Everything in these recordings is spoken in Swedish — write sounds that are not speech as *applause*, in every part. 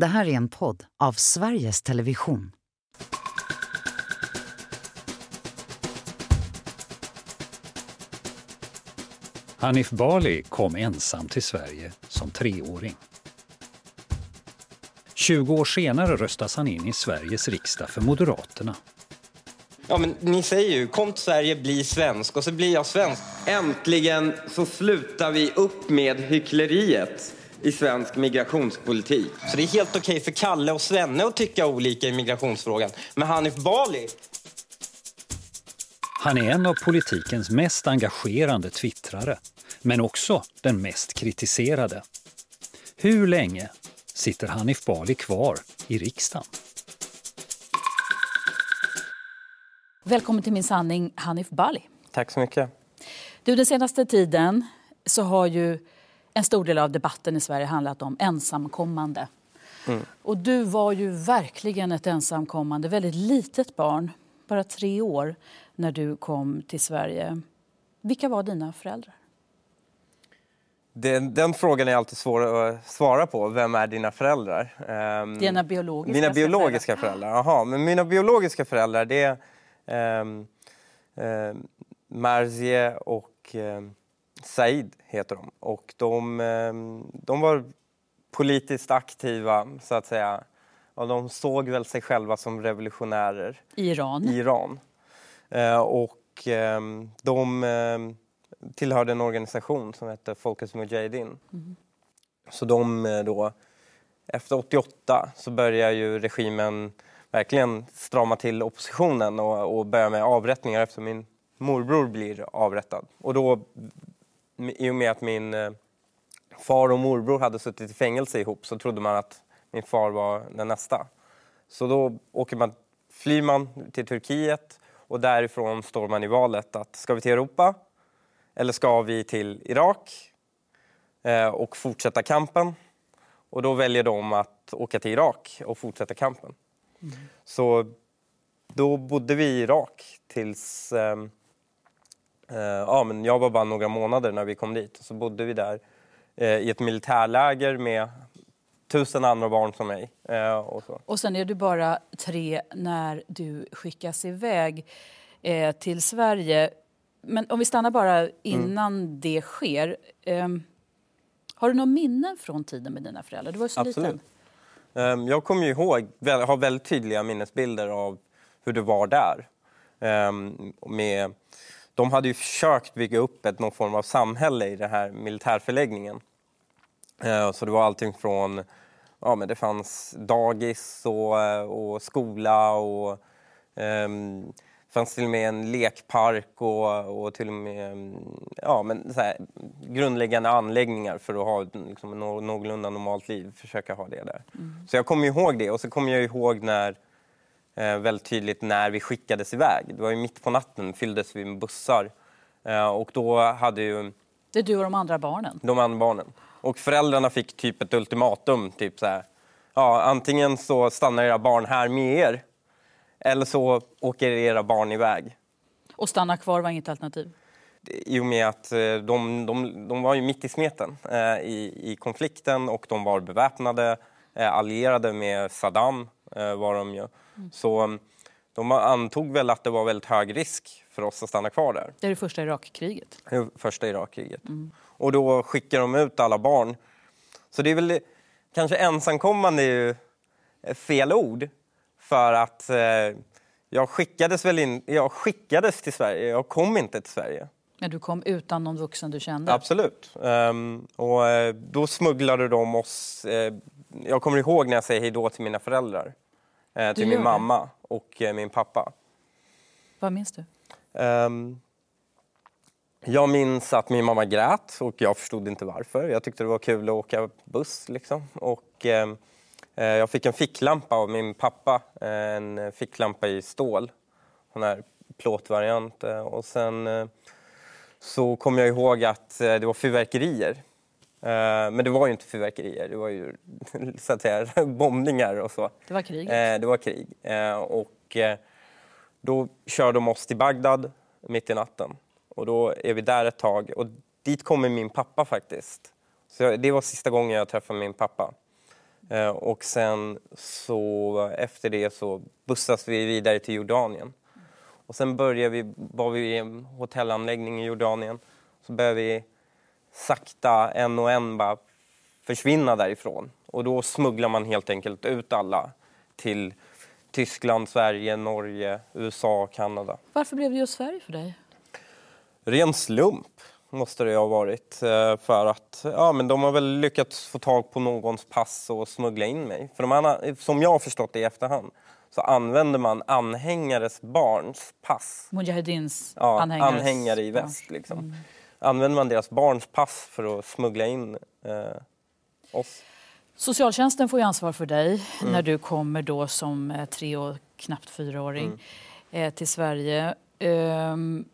Det här är en podd av Sveriges Television. Hanif Bali kom ensam till Sverige som treåring. 20 år senare röstas han in i Sveriges riksdag för Moderaterna. Ja, men ni säger ju kom till Sverige, bli svensk och så blir jag svensk. Äntligen så slutar vi upp med hyckleriet i svensk migrationspolitik. Så det är helt okej för Kalle och Svenne att tycka olika i migrationsfrågan. Men Hanif Bali, Han är en av politikens mest engagerande twittrare, men också den mest kritiserade. Hur länge sitter Hanif Bali kvar i riksdagen? Välkommen till Min sanning, Hanif Bali. tack så mycket. Du, den senaste tiden så har ju en stor del av debatten i Sverige handlat om ensamkommande. Och du var ju verkligen ett ensamkommande, väldigt litet barn, bara tre år, när du kom till Sverige. Vilka var dina föräldrar? Den, den frågan är alltid svår att svara på. Vem är dina föräldrar? Ehm, Dina biologiska Mina biologiska säga. föräldrar, jaha. Men mina biologiska föräldrar det är um, Marzie och um, Said heter de. Och de, ehm, de var politiskt aktiva så att säga. Och de såg väl sig själva som revolutionärer I Iran. Iran. Eh, och ehm, de ehm, tillhörde en organisation som hette Folkets Mujahedin. Så de eh, då, efter 88 så börjar ju regimen verkligen strama till oppositionen och, och börja med avrättningar efter min morbror blir avrättad. Och då, i och med att min eh, far och morbror hade suttit i fängelse ihop så trodde man att min far var den nästa. Så då åker man, flyr man till Turkiet och därifrån står man i valet att ska vi till Europa eller ska vi till Irak eh, och fortsätta kampen? Och då väljer de att åka till Irak och fortsätta kampen. Så då bodde vi i Irak tills ehm, eh, ja, men jag var bara några månader när vi kom dit. Så bodde vi där eh, i ett militärläger med tusen andra barn som mig. Eh, och så. Och sen är du bara tre när du skickas iväg eh, till Sverige. Men om vi stannar bara innan Mm. det sker. ehm, har du några minnen från tiden med dina föräldrar? Du var så Absolut. liten. Ehm, Jag kommer ju ihåg, väl- har väldigt tydliga minnesbilder av hur det var där. Ehm, Med, de hade ju försökt bygga upp ett, någon form av samhälle i den här militärförläggningen. Eh, Så det var allting från, ja men det fanns dagis och, eh, och skola och ehm, det fanns till och med en lekpark och, och till och med mm, ja, men så här, grundläggande anläggningar för att ha liksom, någorlunda normalt liv. Försöka ha det där. Så jag kommer ihåg det och så kommer jag ihåg när väldigt tydligt när vi skickades iväg. Det var ju mitt på natten fylldes vi med bussar eh, och då hade ju Det är du och de andra barnen. de andra barnen. Och föräldrarna fick typ ett ultimatum. Typ så här, ja, antingen så stannar era barn här med er eller så åker era barn iväg. Och stanna kvar var inget alternativ. I och med att eh, de, de, de var ju mitt i smeten eh, i, i konflikten och de var beväpnade, eh, allierade med Saddam eh, var de ju. Så mm, de antog väl att det var väldigt hög risk för oss att stanna kvar där. Det är det första Irakkriget. Det första Irakkriget. Och då skickar de ut alla barn. Så det är väl kanske ensamkommande är ju fel ord. För att eh, jag skickades väl in, jag skickades till Sverige, jag kom inte till Sverige. Men du kom utan någon vuxen du kände. Absolut. Ehm, och eh, då smugglade de oss, eh, jag kommer ihåg när jag säger hej då till mina föräldrar. Eh, till min det? mamma och eh, min pappa. Vad minns du? Ehm, jag minns att min mamma grät och jag förstod inte varför. Jag tyckte det var kul att åka buss. Liksom. Och, ehm, eh, jag fick en ficklampa av min pappa. eh, En ficklampa i stål. Sån här plåtvariant. eh, Och sen eh, så kom jag ihåg att det var fyrverkerier. Eh, Men det var ju inte fyrverkerier, det var ju *laughs* så att säga, *laughs* bombningar och så. Det var kriget. Eh, det var krig. Eh, och då kör de oss till Bagdad mitt i natten. Och då är vi där ett tag. Och dit kommer min pappa faktiskt. Så det var sista gången jag träffade min pappa. Och sen så efter det så bussas vi vidare till Jordanien. Och sen började vi, var vi i en hotellanläggning i Jordanien. Så började vi sakta en och en bara försvinna därifrån. Och då smugglar man helt enkelt ut alla till Tyskland, Sverige, Norge, USA, Kanada. Varför blev det just Sverige för dig? Ren slump måste det ha varit. eh, För att ja, men de har väl lyckats få tag på någons pass och smuggla in mig. För de andra, som jag har förstått det i efterhand så använder man anhängares barns pass. Mujahedins Ja, anhängares- anhängare i väst. Liksom. Använder man deras barns pass för att smuggla in eh, oss. Socialtjänsten får ju ansvar för dig Mm. när du kommer då som eh, tre och knappt fyraåring Mm. eh, till Sverige. Ehm,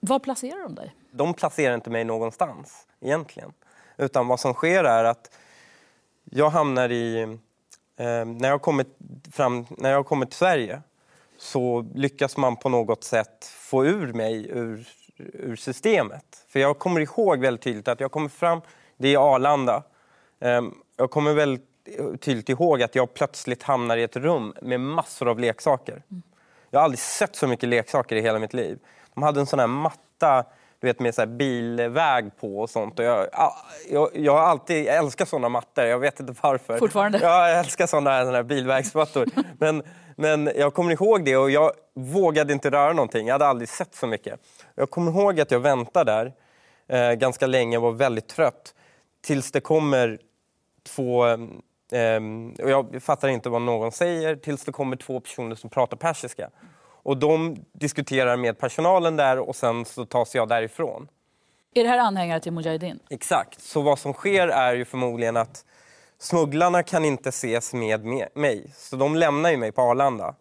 var placerar de dig? de placerar inte mig någonstans egentligen. Utan vad som sker är att jag hamnar i... Eh, när, jag kommit fram, när jag kommer till Sverige så lyckas man på något sätt få ur mig ur, ur systemet. För jag kommer ihåg väldigt tydligt att jag kommer fram, det är Arlanda. Eh, jag kommer väldigt tydligt ihåg att jag plötsligt hamnar i ett rum med massor av leksaker. Jag har aldrig sett så mycket leksaker i hela mitt liv. De hade en sån här matta du vet, med så bilväg på och sånt. Och jag, jag, jag har alltid jag älskar såna mattor, jag vet inte varför. Fortfarande? Ja, jag älskar såna här, såna här bilvägsmattor. *laughs* men, men jag kommer ihåg det och jag vågade inte röra någonting. Jag hade aldrig sett så mycket. Jag kommer ihåg att jag väntade där eh, ganska länge och var väldigt trött. Tills det kommer två... ehm, och jag fattar inte vad någon säger tills det kommer två personer som pratar persiska. Och de diskuterar med personalen där och sen så tas jag därifrån. Är det här anhängare till Mujahedin? Exakt. Så vad som sker är ju förmodligen att smugglarna kan inte ses med me- mig. Så de lämnar ju mig på Arlanda.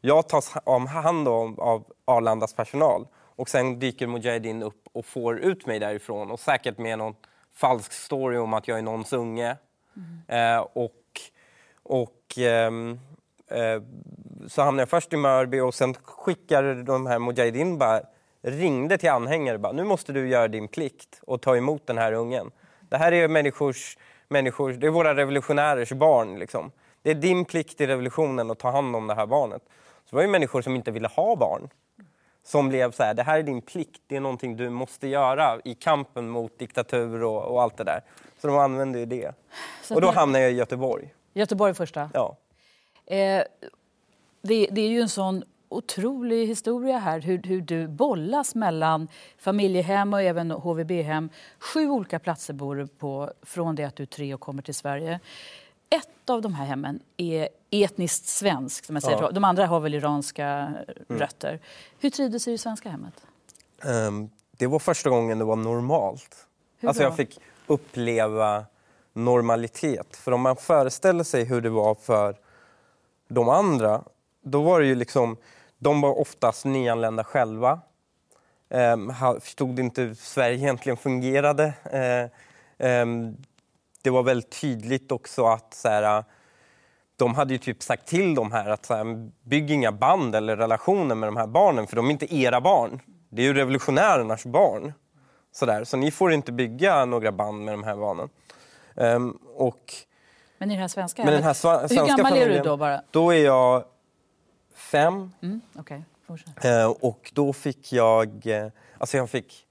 Jag tas om hand om av Arlandas personal. Och sen dyker Mujahedin upp och får ut mig därifrån. Och säkert med någon falsk story om att jag är någons unge. Eh, och och ehm, eh, så hamnade jag först i Mörby och sen skickade de här Mujahedin bara ringde till anhängare bara, nu måste du göra din plikt och ta emot den här ungen. Det här är människors, människors det är våra revolutionärers barn liksom. Det är din plikt i revolutionen att ta hand om det här barnet. Så det var ju människor som inte ville ha barn. Som blev så här, det här är din plikt, det är någonting du måste göra i kampen mot diktatur och, och allt det där. Så de använde ju det. Så Och då hamnade jag i Göteborg. Göteborg första. Ja. Eh, det, det är ju en sån otrolig historia här hur, hur du bollas mellan familjehem och även HVB-hem. Sju olika platser bor du på från det att du är tre och kommer till Sverige. Ett av de här hemmen är etniskt svenskt. Som jag säger. Ja. Mm. De andra har väl iranska rötter. Hur trivdes du i det svenska hemmet? Ehm, det var första gången det var normalt. Hur alltså jag fick uppleva normalitet. För om man föreställer sig hur det var för de andra, då var det ju liksom, de var oftast nyanlända själva. Um, förstod inte hur Sverige egentligen fungerade. Eh, ehm, det var väldigt tydligt också att så här, de hade ju typ sagt till de här att så här, bygg inga band eller relationer med de här barnen för de är inte era barn. Det är ju revolutionärernas barn. Så, där. så ni får inte bygga några band med de här barnen. Ehm, och Men i det här svenska Men den här sva- Hur svenska gammal är du familjen- då bara? då är jag fem Mm, fortsätt. Eh, och då fick jag, eh, alltså jag fick,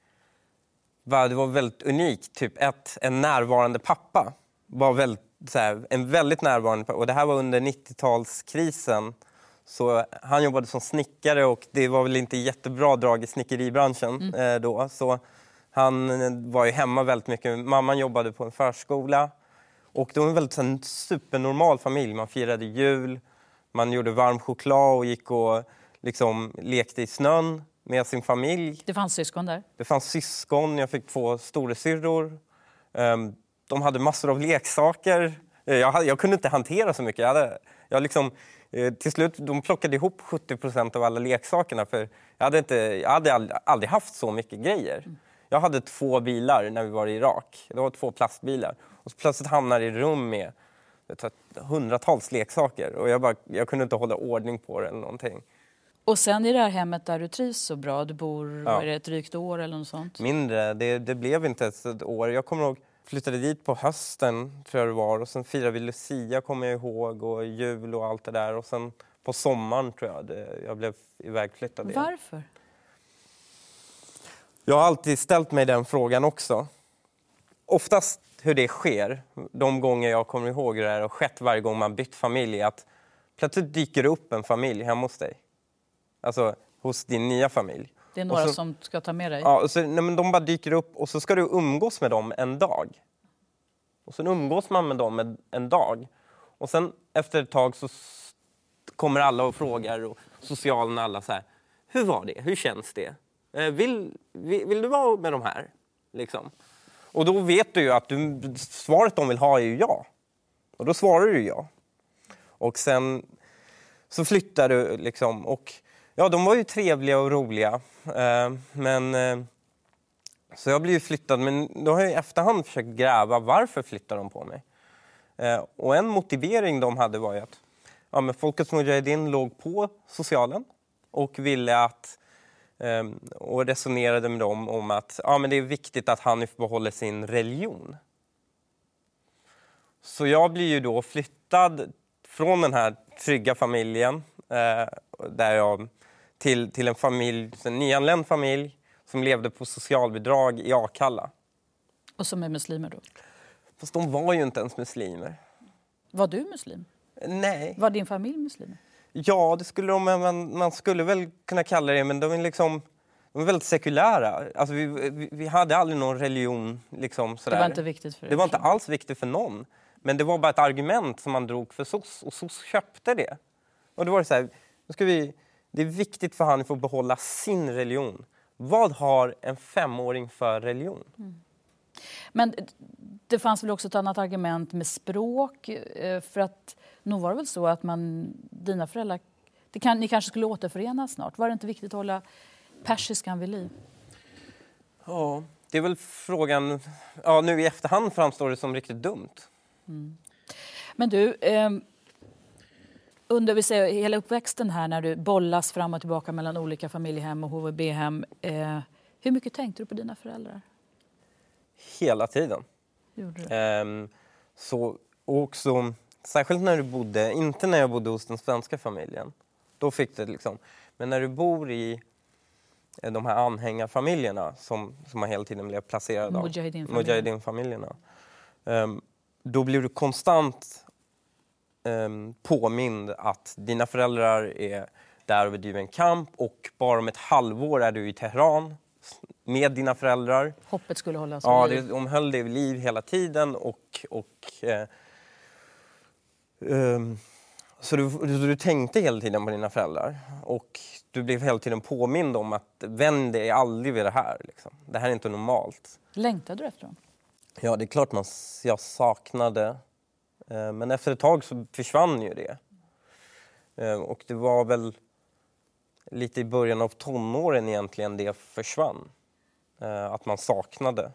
det var väldigt unikt, typ ett, en närvarande pappa. Var väldigt, så här, en väldigt närvarande pappa. Och det här var under 90-talskrisen. Så han jobbade som snickare och det var väl inte jättebra drag i snickeribranschen eh, då. Så han eh, var ju hemma väldigt mycket. Mamman jobbade på en förskola. Och det var en väldigt här, supernormal familj. Man firade jul, man gjorde varm choklad och gick och liksom lekte i snön med sin familj. Det fanns syskon där? Det fanns syskon, jag fick två storasyrror. Um, de hade massor av leksaker. Eh, Jag, jag kunde inte hantera så mycket. Jag hade, jag liksom, eh, till slut de plockade ihop 70 procent av alla leksakerna. För jag hade, inte, jag hade aldrig, aldrig haft så mycket grejer. Jag hade två bilar när vi var i Irak. Det var två plastbilar. Och plötsligt hamnade jag i rum med hundratals leksaker. Och jag, bara, jag kunde inte hålla ordning på det eller någonting. Och sen i det här hemmet där du trivs så bra, du bor Ja. är det, ett drygt år eller något sånt. Mindre. Det, det blev inte ens ett år. Jag kommer ihåg flyttade dit på hösten, tror jag det var. Och sen firade vi Lucia, kommer jag ihåg, och jul och allt det där. Och sen på sommaren, tror jag, det, jag blev ivägflyttad igen. Varför? Jag har alltid ställt mig den frågan också. Oftast hur det sker, de gånger jag kommer ihåg det har skett varje gång man bytt familj, att plötsligt dyker det upp en familj hemma hos dig. Alltså hos din nya familj. Det är några så- som ska ta med dig? Ja, och så, nej, men de bara dyker upp och så ska du umgås med dem en dag. Och sen umgås man med dem en, en dag. Och sen efter ett tag så kommer alla och frågar och socialen alla så här. Hur var det? Hur känns det? Eh, vill, vill, vill du vara med de här? Liksom. Och då vet du ju att du, svaret de vill ha är ju ja. Och då svarar du ja. Och sen så flyttar du liksom och ja, de var ju trevliga och roliga. Eh, men eh, så jag blev ju flyttad, men då har jag i efterhand försökt gräva varför flyttar de på mig. Eh, och en motivering de hade var ju att ja, men Folkets Mujahedin låg på socialen och ville att och resonerade med dem om att ja, men det är viktigt att Hanif behåller sin religion. Så jag blir ju då flyttad från den här trygga familjen eh, där jag, till, till en familj, en nyanländ familj som levde på socialbidrag i Akalla. Och som är muslimer då? Fast de var ju inte ens muslimer. Var du muslim? Nej. Var din familj muslimer? Ja, det skulle de, men man skulle väl kunna kalla det, men de är liksom de är väldigt sekulära. Alltså vi, vi, vi hade aldrig någon religion. Liksom, sådär. Det var inte viktigt för dig? Det var inte alls viktigt för någon. Men det var bara ett argument som man drog för SOS och SOS köpte det. Och då var det så här, nu ska vi, det är viktigt för han att få behålla sin religion. Vad har en femåring för religion? Men det fanns väl också ett annat argument med språk? eh, För att nog var det väl så att man, dina föräldrar, kan, ni kanske skulle återförenas snart. Var det inte viktigt att hålla persiskan vid liv? Ja, det är väl frågan... Ja, nu i efterhand framstår det som riktigt dumt. Men du, eh, under vi säger, hela uppväxten här när du bollas fram och tillbaka mellan olika familjehem och HVB-hem. Eh, hur mycket tänkte du på dina föräldrar? Hela tiden. Du? Ehm, så, också, särskilt när du bodde, inte när jag bodde hos den svenska familjen. Då fick det liksom. Men när du bor i eh, de här anhängarfamiljerna som, som man hela tiden blev placerad av. Mujahedin-familjerna. Ehm, då blir du konstant um, påmind att dina föräldrar är där och bedriver en kamp och bara om ett halvår är du i Teheran med dina föräldrar. Hoppet skulle hållas Ja, vid liv. de höll det vid liv hela tiden och... och eh, ehm, så du, du, tänkte hela tiden på dina föräldrar och du blev hela tiden påmind om att vänd dig aldrig vid det här. Liksom. Det här är inte normalt. Längtade du efter dem? Ja, det är klart man, jag saknade. Eh, men efter ett tag så försvann ju det. Eh, och det var väl lite i början av tonåren egentligen det försvann. Eh, att man saknade.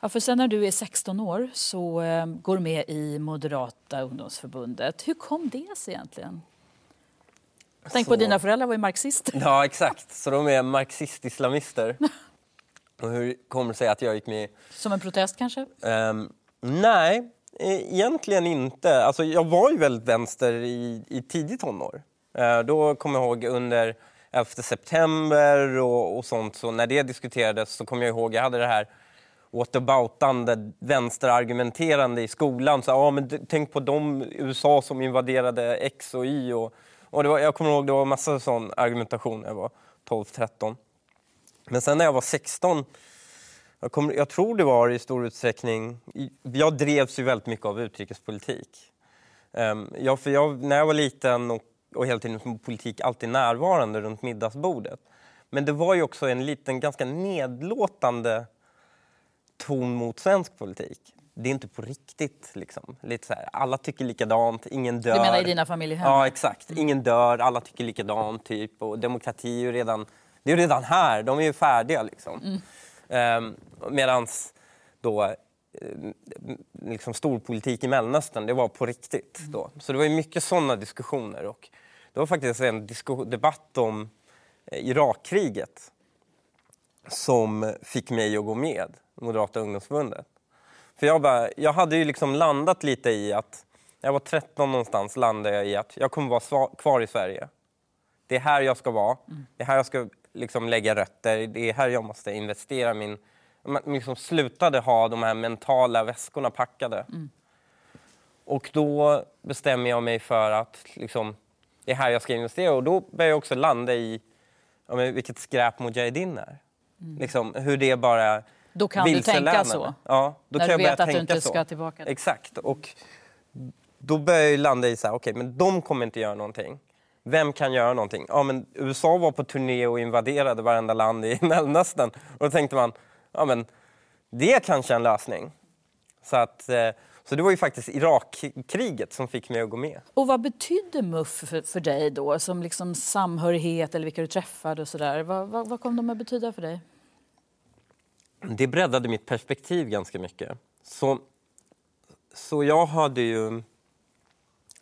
Ja, för sen när du är 16 år så eh, går du med i Moderata ungdomsförbundet. Hur kom det sig egentligen? Tänk på Så- dina föräldrar var ju marxister. *laughs* Ja, exakt. Så de är marxist-islamister. *laughs* Och hur kommer det sig att jag gick med Som en protest kanske? Ehm, nej, e- egentligen inte. Alltså, jag var ju väldigt vänster i, i tidigt tonår. Eh, då kommer jag ihåg under 11 september och, och sånt, så när det diskuterades så kommer jag ihåg, jag hade det här återbautande vänsterargumenterande i skolan. Så, ah, men tänk på de USA som invaderade X och Y. Och, och det var, jag kommer ihåg det var massa sån argumentation när jag var 12-13. Men sen när jag var 16 jag, kom, jag tror det var i stor utsträckning... Jag drevs ju väldigt mycket av utrikespolitik. Ehm, um, jag, för jag, när jag var liten och, och hela tiden politik alltid närvarande runt middagsbordet. Men det var ju också en liten, ganska nedlåtande ton mot svensk politik. Det är inte på riktigt. Liksom. Lite så här, alla tycker likadant, ingen dör. Du menar i dina familjehem? Ja, exakt. Ingen dör, alla tycker likadant. Typ. Och demokrati är ju redan, det är redan här, de är ju färdiga. Liksom. Mm. Medan då eh, liksom storpolitik i Mellanöstern, det var på riktigt. Då. Så det var mycket sådana diskussioner. Och det var faktiskt en debatt om eh, Irakkriget som fick mig att gå med Moderata ungdomsförbundet. För jag, bara, jag hade ju liksom landat lite i att, jag var 13 någonstans, landade jag i att jag kommer vara kvar i Sverige. Det är här jag ska vara, det är här jag ska liksom lägga rötter, det är här jag måste investera min... Man liksom slutade ha de här mentala väskorna packade. Och då bestämmer jag mig för att liksom, det är här jag ska investera och då börjar jag också landa i ja, men vilket skräp Mujahedin är. Liksom, hur det bara Då kan du tänka så? Ja, då När kan du jag vet att du inte så. ska tillbaka? Exakt. Och då börjar jag landa i så här, okej, men de kommer inte göra någonting. Vem kan göra någonting? Ja, men USA var på turné och invaderade varenda land i *laughs* Mellanöstern. Och då tänkte man, ja men det kanske är en lösning. Så, att, eh, så det var ju faktiskt Irakkriget som fick mig att gå med. Och vad betydde MUF för, för dig då, som liksom samhörighet eller vilka du träffade och sådär? Vad, vad, vad kom de att betyda för dig? det breddade mitt perspektiv ganska mycket. Så, så jag hade ju...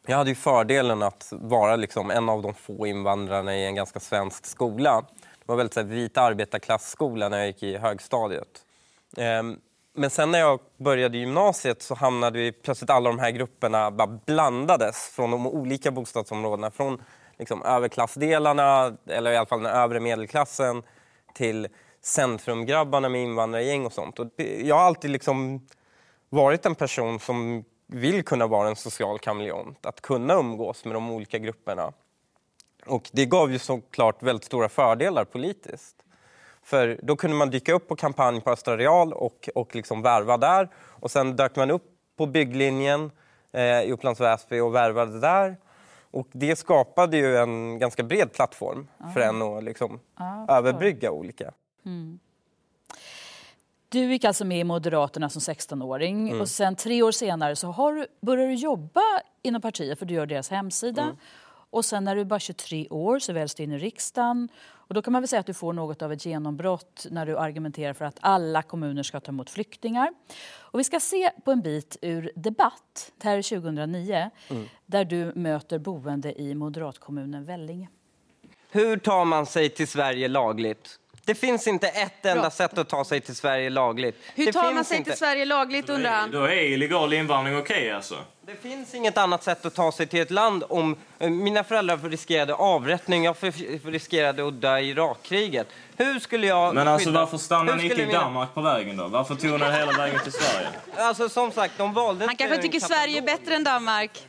Jag hade ju fördelen att vara liksom en av de få invandrarna i en ganska svensk skola. Det var väldigt så här, vit arbetarklassskola när jag gick i högstadiet. Ehm, men sen när jag började gymnasiet så hamnade vi plötsligt alla de här grupperna bara blandades från de olika bostadsområdena. Från liksom överklassdelarna, eller i alla fall den övre medelklassen, till centrumgrabbarna med invandrargäng och sånt. Och jag har alltid liksom varit en person som vill kunna vara en social kameleont, att kunna umgås med de olika grupperna. Och det gav ju såklart väldigt stora fördelar politiskt. För då kunde man dyka upp på kampanj på Östra Real och, och liksom värva där. Och sen dök man upp på bygglinjen eh, i Upplands Väsby och värvade där. Och det skapade ju en ganska bred plattform för en att liksom överbrygga olika. Du gick alltså med i Moderaterna som 16-åring Mm. och sen tre år senare så har du, börjar du jobba inom partiet för du gör deras hemsida. Mm. Och sen när du är bara 23 år så väljs du in i riksdagen. Och då kan man väl säga att du får något av ett genombrott när du argumenterar för att alla kommuner ska ta emot flyktingar. Och vi ska se på en bit ur Debatt, det här är 2009, Mm. där du möter boende i moderatkommunen Vellinge. Hur tar man sig till Sverige lagligt? Det finns inte ett enda Bra. sätt att ta sig till Sverige lagligt. Hur det tar man sig inte. till Sverige lagligt undrar han? Då är illegal invandring okej alltså? Det finns inget annat sätt att ta sig till ett land om... eh, Mina föräldrar riskerade avrättning, jag för- riskerade att dö i Irakkriget. Hur skulle jag Men alltså skydda- varför stannar hur ni inte i mina- Danmark på vägen då? Varför tog ni hela vägen till Sverige? Alltså som sagt, de valde Han kanske tycker. Sverige är bättre än Danmark.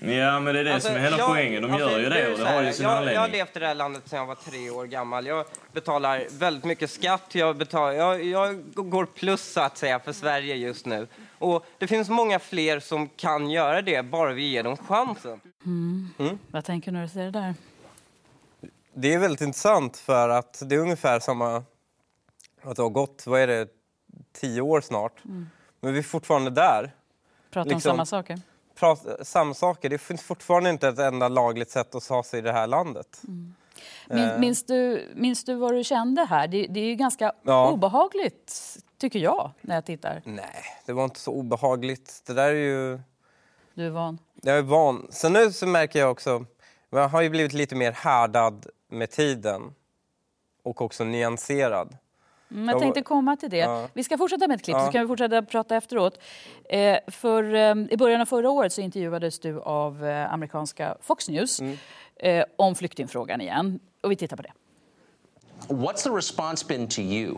Ja men det är det Alltså, som är hela jag- poängen. De alltså, gör ju det och det har ju sin jag, Jag har anledning. levt i det här landet sedan jag var tre år gammal. Jag betalar väldigt mycket skatt. Jag, betalar, jag, jag går plus så att säga för Sverige just nu. Och det finns många fler som kan göra det, bara vi ger dem chansen. Vad tänker du när du ser det där? Det är väldigt intressant för att det är ungefär samma... Att det har gått, vad är det, tio år snart. Men vi är fortfarande där. Pratar om Liksom- samma saker? Prata, samma saker. Det finns fortfarande inte ett enda lagligt sätt att ta sig i det här landet. Min, Eh. minns, du, minns du vad du kände här? Det, det är ju ganska Ja. obehagligt, tycker jag, när jag tittar. Nej, det var inte så obehagligt. Det där är ju... Du är van. Jag är van. Sen nu så märker jag också... Jag har ju blivit lite mer härdad med tiden. Och också nyanserad. Mm, jag tänkte komma till det. Ja. Vi ska fortsätta med ett klipp, Ja. så kan vi fortsätta prata efteråt. Eh, för, eh, I början av förra året så intervjuades du av eh, amerikanska Fox News Mm. eh, om flyktingfrågan igen. Och vi tittar på det. What's the response been to you?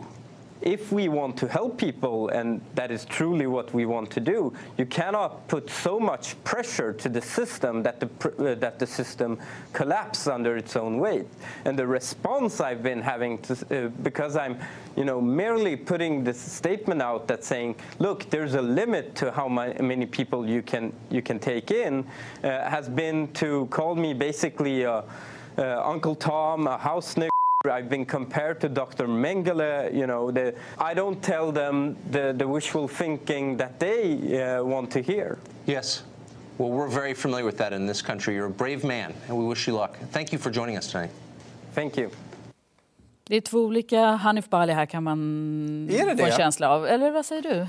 If we want to help people, and that is truly what we want to do, you cannot put so much pressure to the system that the uh, that the system collapses under its own weight. And the response I've been having to, uh, because I'm, you know, merely putting this statement out that saying, look, there's a limit to how my, many people you can you can take in, uh, has been to call me basically uh, uh, Uncle Tom, a house. I've been compared to Dr. Mengele. You know, the, I don't tell them the, the wishful thinking that they uh, want to hear. Yes. Well, we're very familiar with that in this country. You're a brave man, and we wish you luck. Thank you for joining us tonight. Thank you. Det är två olika Hanif Bali här kan man Är det få en det? känsla av. Eller vad säger du?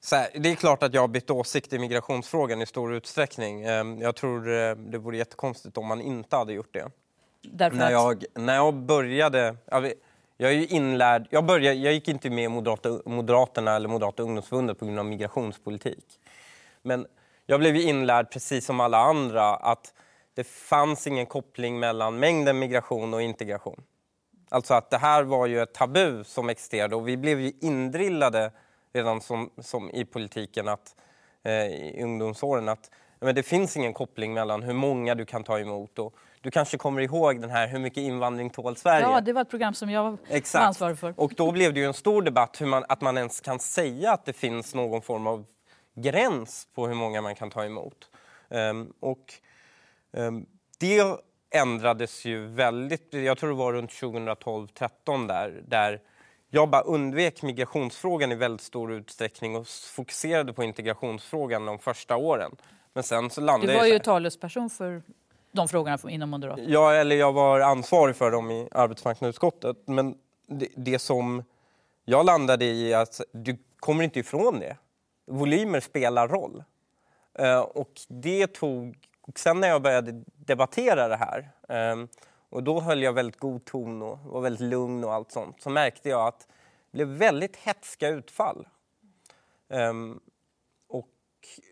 Så här, det är klart att jag har bytt åsikt i migrationsfrågan i stor utsträckning. Ehm, Jag tror eh, det vore jättekonstigt om man inte hade gjort det. Därför När jag, när jag började... Jag, är inlärd, jag, började, jag gick inte med Moderata, Moderaterna eller Moderata ungdomsförbundet på grund av migrationspolitik. Men jag blev inlärd precis som alla andra att det fanns ingen koppling mellan mängden migration och integration. Alltså att det här var ju ett tabu som existerade och vi blev ju indrillade redan som, som i politiken att, eh, i ungdomsåren att men det finns ingen koppling mellan hur många du kan ta emot och du kanske kommer ihåg den här Hur mycket invandring tål Sverige? Ja, det var ett program som jag Exakt. var ansvarig för. Och då blev det ju en stor debatt hur man, att man ens kan säga att det finns någon form av gräns på hur många man kan ta emot. Um, och um, det ändrades ju väldigt, jag tror det var runt 2012-13 där, där jag bara undvek migrationsfrågan i väldigt stor utsträckning och fokuserade på integrationsfrågan de första åren. Men sen så landade Du var ju talesperson för de frågorna inom Moderaterna. Ja, eller jag var ansvarig för dem i arbetsmarknadsutskottet. Men det, det som jag landade i är att du kommer inte ifrån det. Volymer spelar roll. Eh, och det tog... Och sen när jag började debattera det här ehm, och då höll jag väldigt god ton och var väldigt lugn och allt sånt så märkte jag att det blev väldigt hetska utfall. Ehm, och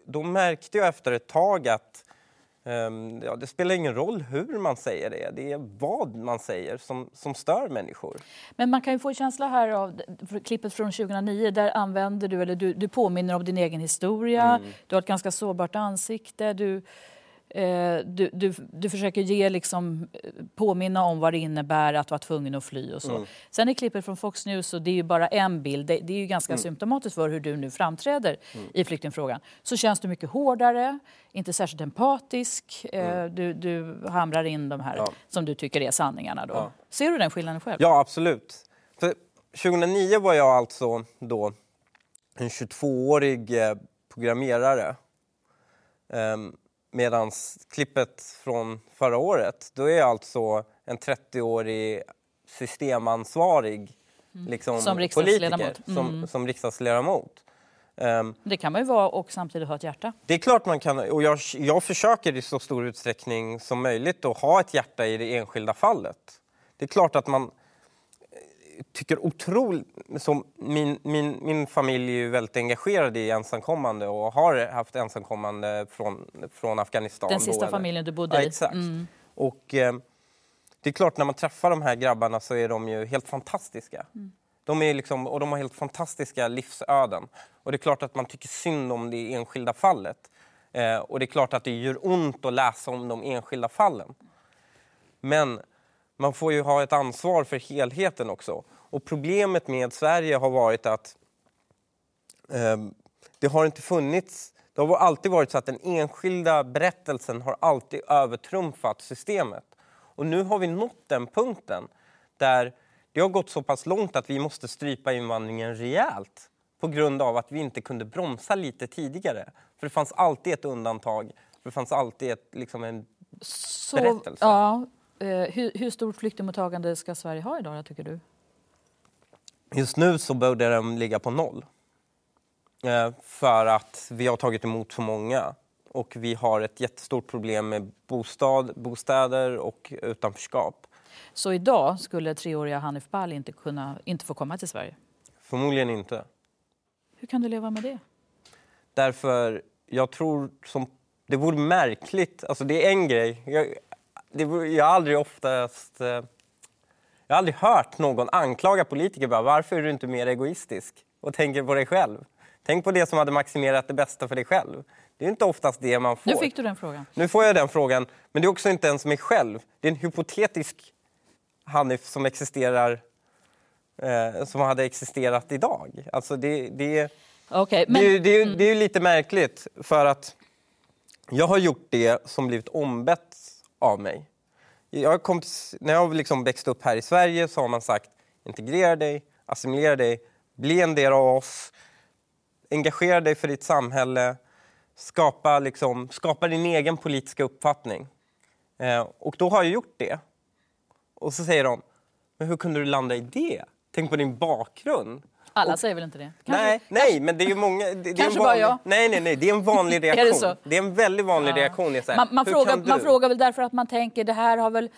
då märkte jag efter ett tag att ja, det spelar ingen roll hur man säger det, det är vad man säger som, som stör människor. Men man kan ju få en känsla här av klippet från 2009. Där använder du, eller du, du påminner om din egen historia. Mm. Du har ett ganska sårbart ansikte. Du, du, du, du försöker ge liksom, eh, påminna om vad det innebär att vara tvungen att fly och så. Mm. Sen är klippet från Fox News, och det är ju bara en bild, det, det är ju ganska Mm. symptomatiskt för hur du nu framträder i flyktingfrågan. Så känns du mycket hårdare, inte särskilt empatisk. Eh, du, du hamrar in de här Mm. Ja. som du tycker är sanningarna. Då. Ja. Ser du den skillnaden själv? Ja, absolut. För 2009 var jag alltså då en 22-årig eh, programmerare. Ehm, Medan klippet från förra året, då är alltså en 30-årig systemansvarig liksom, Som riksdagsledamot. politiker, som, Mm. som riksdagsledamot. Ehm, Det kan man ju vara och samtidigt ha ett hjärta. det är klart man kan, och jag, jag försöker i så stor utsträckning som möjligt att ha ett hjärta i det enskilda fallet. Det är klart att man tycker otroligt... Min, min, min familj är ju väldigt engagerad i ensamkommande och har haft ensamkommande från, från Afghanistan. Den då, sista eller- familjen du bodde ja, i. Exakt. Mm. Och eh, det är klart, när man träffar de här grabbarna så är de ju helt fantastiska. De är liksom, och de har helt fantastiska livsöden. Och det är klart att man tycker synd om det enskilda fallet. Eh, och det är klart att det gör ont att läsa om de enskilda fallen. Men man får ju ha ett ansvar för helheten också. Och problemet med Sverige har varit att eh, det har inte funnits... Det har alltid varit så att den enskilda berättelsen har alltid övertrumfat systemet. Och nu har vi nått den punkten där det har gått så pass långt att vi måste strypa invandringen rejält på grund av att vi inte kunde bromsa lite tidigare. För det fanns alltid ett undantag. För det fanns alltid ett, liksom en Så, berättelse. ja, hur, hur stort flyktingmottagande ska Sverige ha idag, tycker du? Just nu så borde den ligga på noll. Eh, för att vi har tagit emot så många. Och vi har ett jättestort problem med bostad, bostäder och utanförskap. Så idag skulle treåriga Hanif Bali inte, kunna, inte få komma till Sverige. Förmodligen inte. Hur kan du leva med det? Därför, jag tror som... Det vore märkligt. Alltså det är en grej. Jag, det jag har aldrig oftast... Eh, jag har aldrig hört någon anklaga politiker bara, varför är du inte mer egoistisk och tänker på dig själv. Tänk på det som hade maximerat det bästa för dig själv. Det är inte oftast det man får. Nu fick du den frågan. Nu får jag den frågan, men det är också inte ens mig själv. Det är en hypotetisk Hanif som existerar, eh, som hade existerat idag. Alltså det, det, det, ju- men, det, är ju- det är ju lite märkligt för att jag har gjort det som blivit ombett av mig. Jag kom, när jag liksom växte upp här i Sverige så har man sagt integrera dig, assimilera dig, bli en del av oss, engagera dig för ditt samhälle, skapa, liksom, skapa din egen politiska uppfattning. Eh, och då har jag gjort det. Och så säger de, men hur kunde du landa i det? Tänk på din bakgrund alla säger väl inte det? Kanske- Nej, nej, men det är ju många... Det, det är Kanske bara vanlig, jag. Nej, nej, nej, det är en vanlig *laughs* Är reaktion. det så? är en väldigt vanlig Ja. reaktion. Det är här, Man, man, frågar, man frågar väl därför att man tänker det här har väl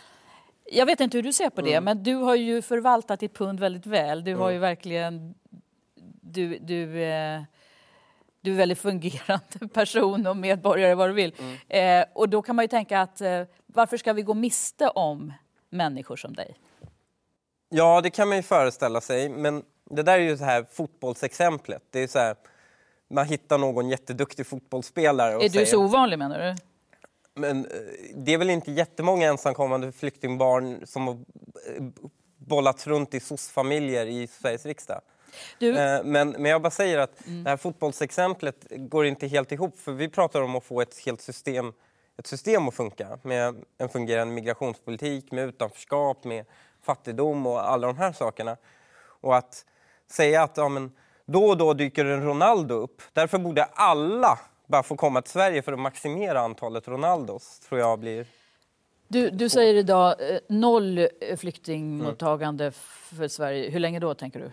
Jag vet inte hur du ser på det, Mm. men du har ju förvaltat ditt pund väldigt väl. Du har ju verkligen... Du, du, eh, du är en väldigt fungerande *laughs* person och medborgare, vad du vill. Mm. Eh, och då kan man ju tänka att eh, varför ska vi gå miste om människor som dig? Ja, det kan man ju föreställa sig. Men det där är ju så här fotbollsexemplet. Det är så här, man hittar någon jätteduktig fotbollsspelare och Är säger... du så ovanlig menar du? Men eh, det är väl inte jättemånga ensamkommande flyktingbarn som har eh, bollats runt i SOS-familjer i Sveriges riksdag. du Eh, Men, men jag bara säger att det här fotbollsexemplet går inte helt ihop. För vi pratar om att få ett helt system, ett system att funka. Med en fungerande migrationspolitik, med utanförskap, med fattigdom och alla de här sakerna. Och att säga att ja, men, då och då dyker en Ronaldo upp. Därför borde alla bara få komma till Sverige för att maximera antalet Ronaldos. Tror jag blir... Du, du säger idag eh, noll eh, flyktingmottagande för Sverige. Hur länge då, tänker du?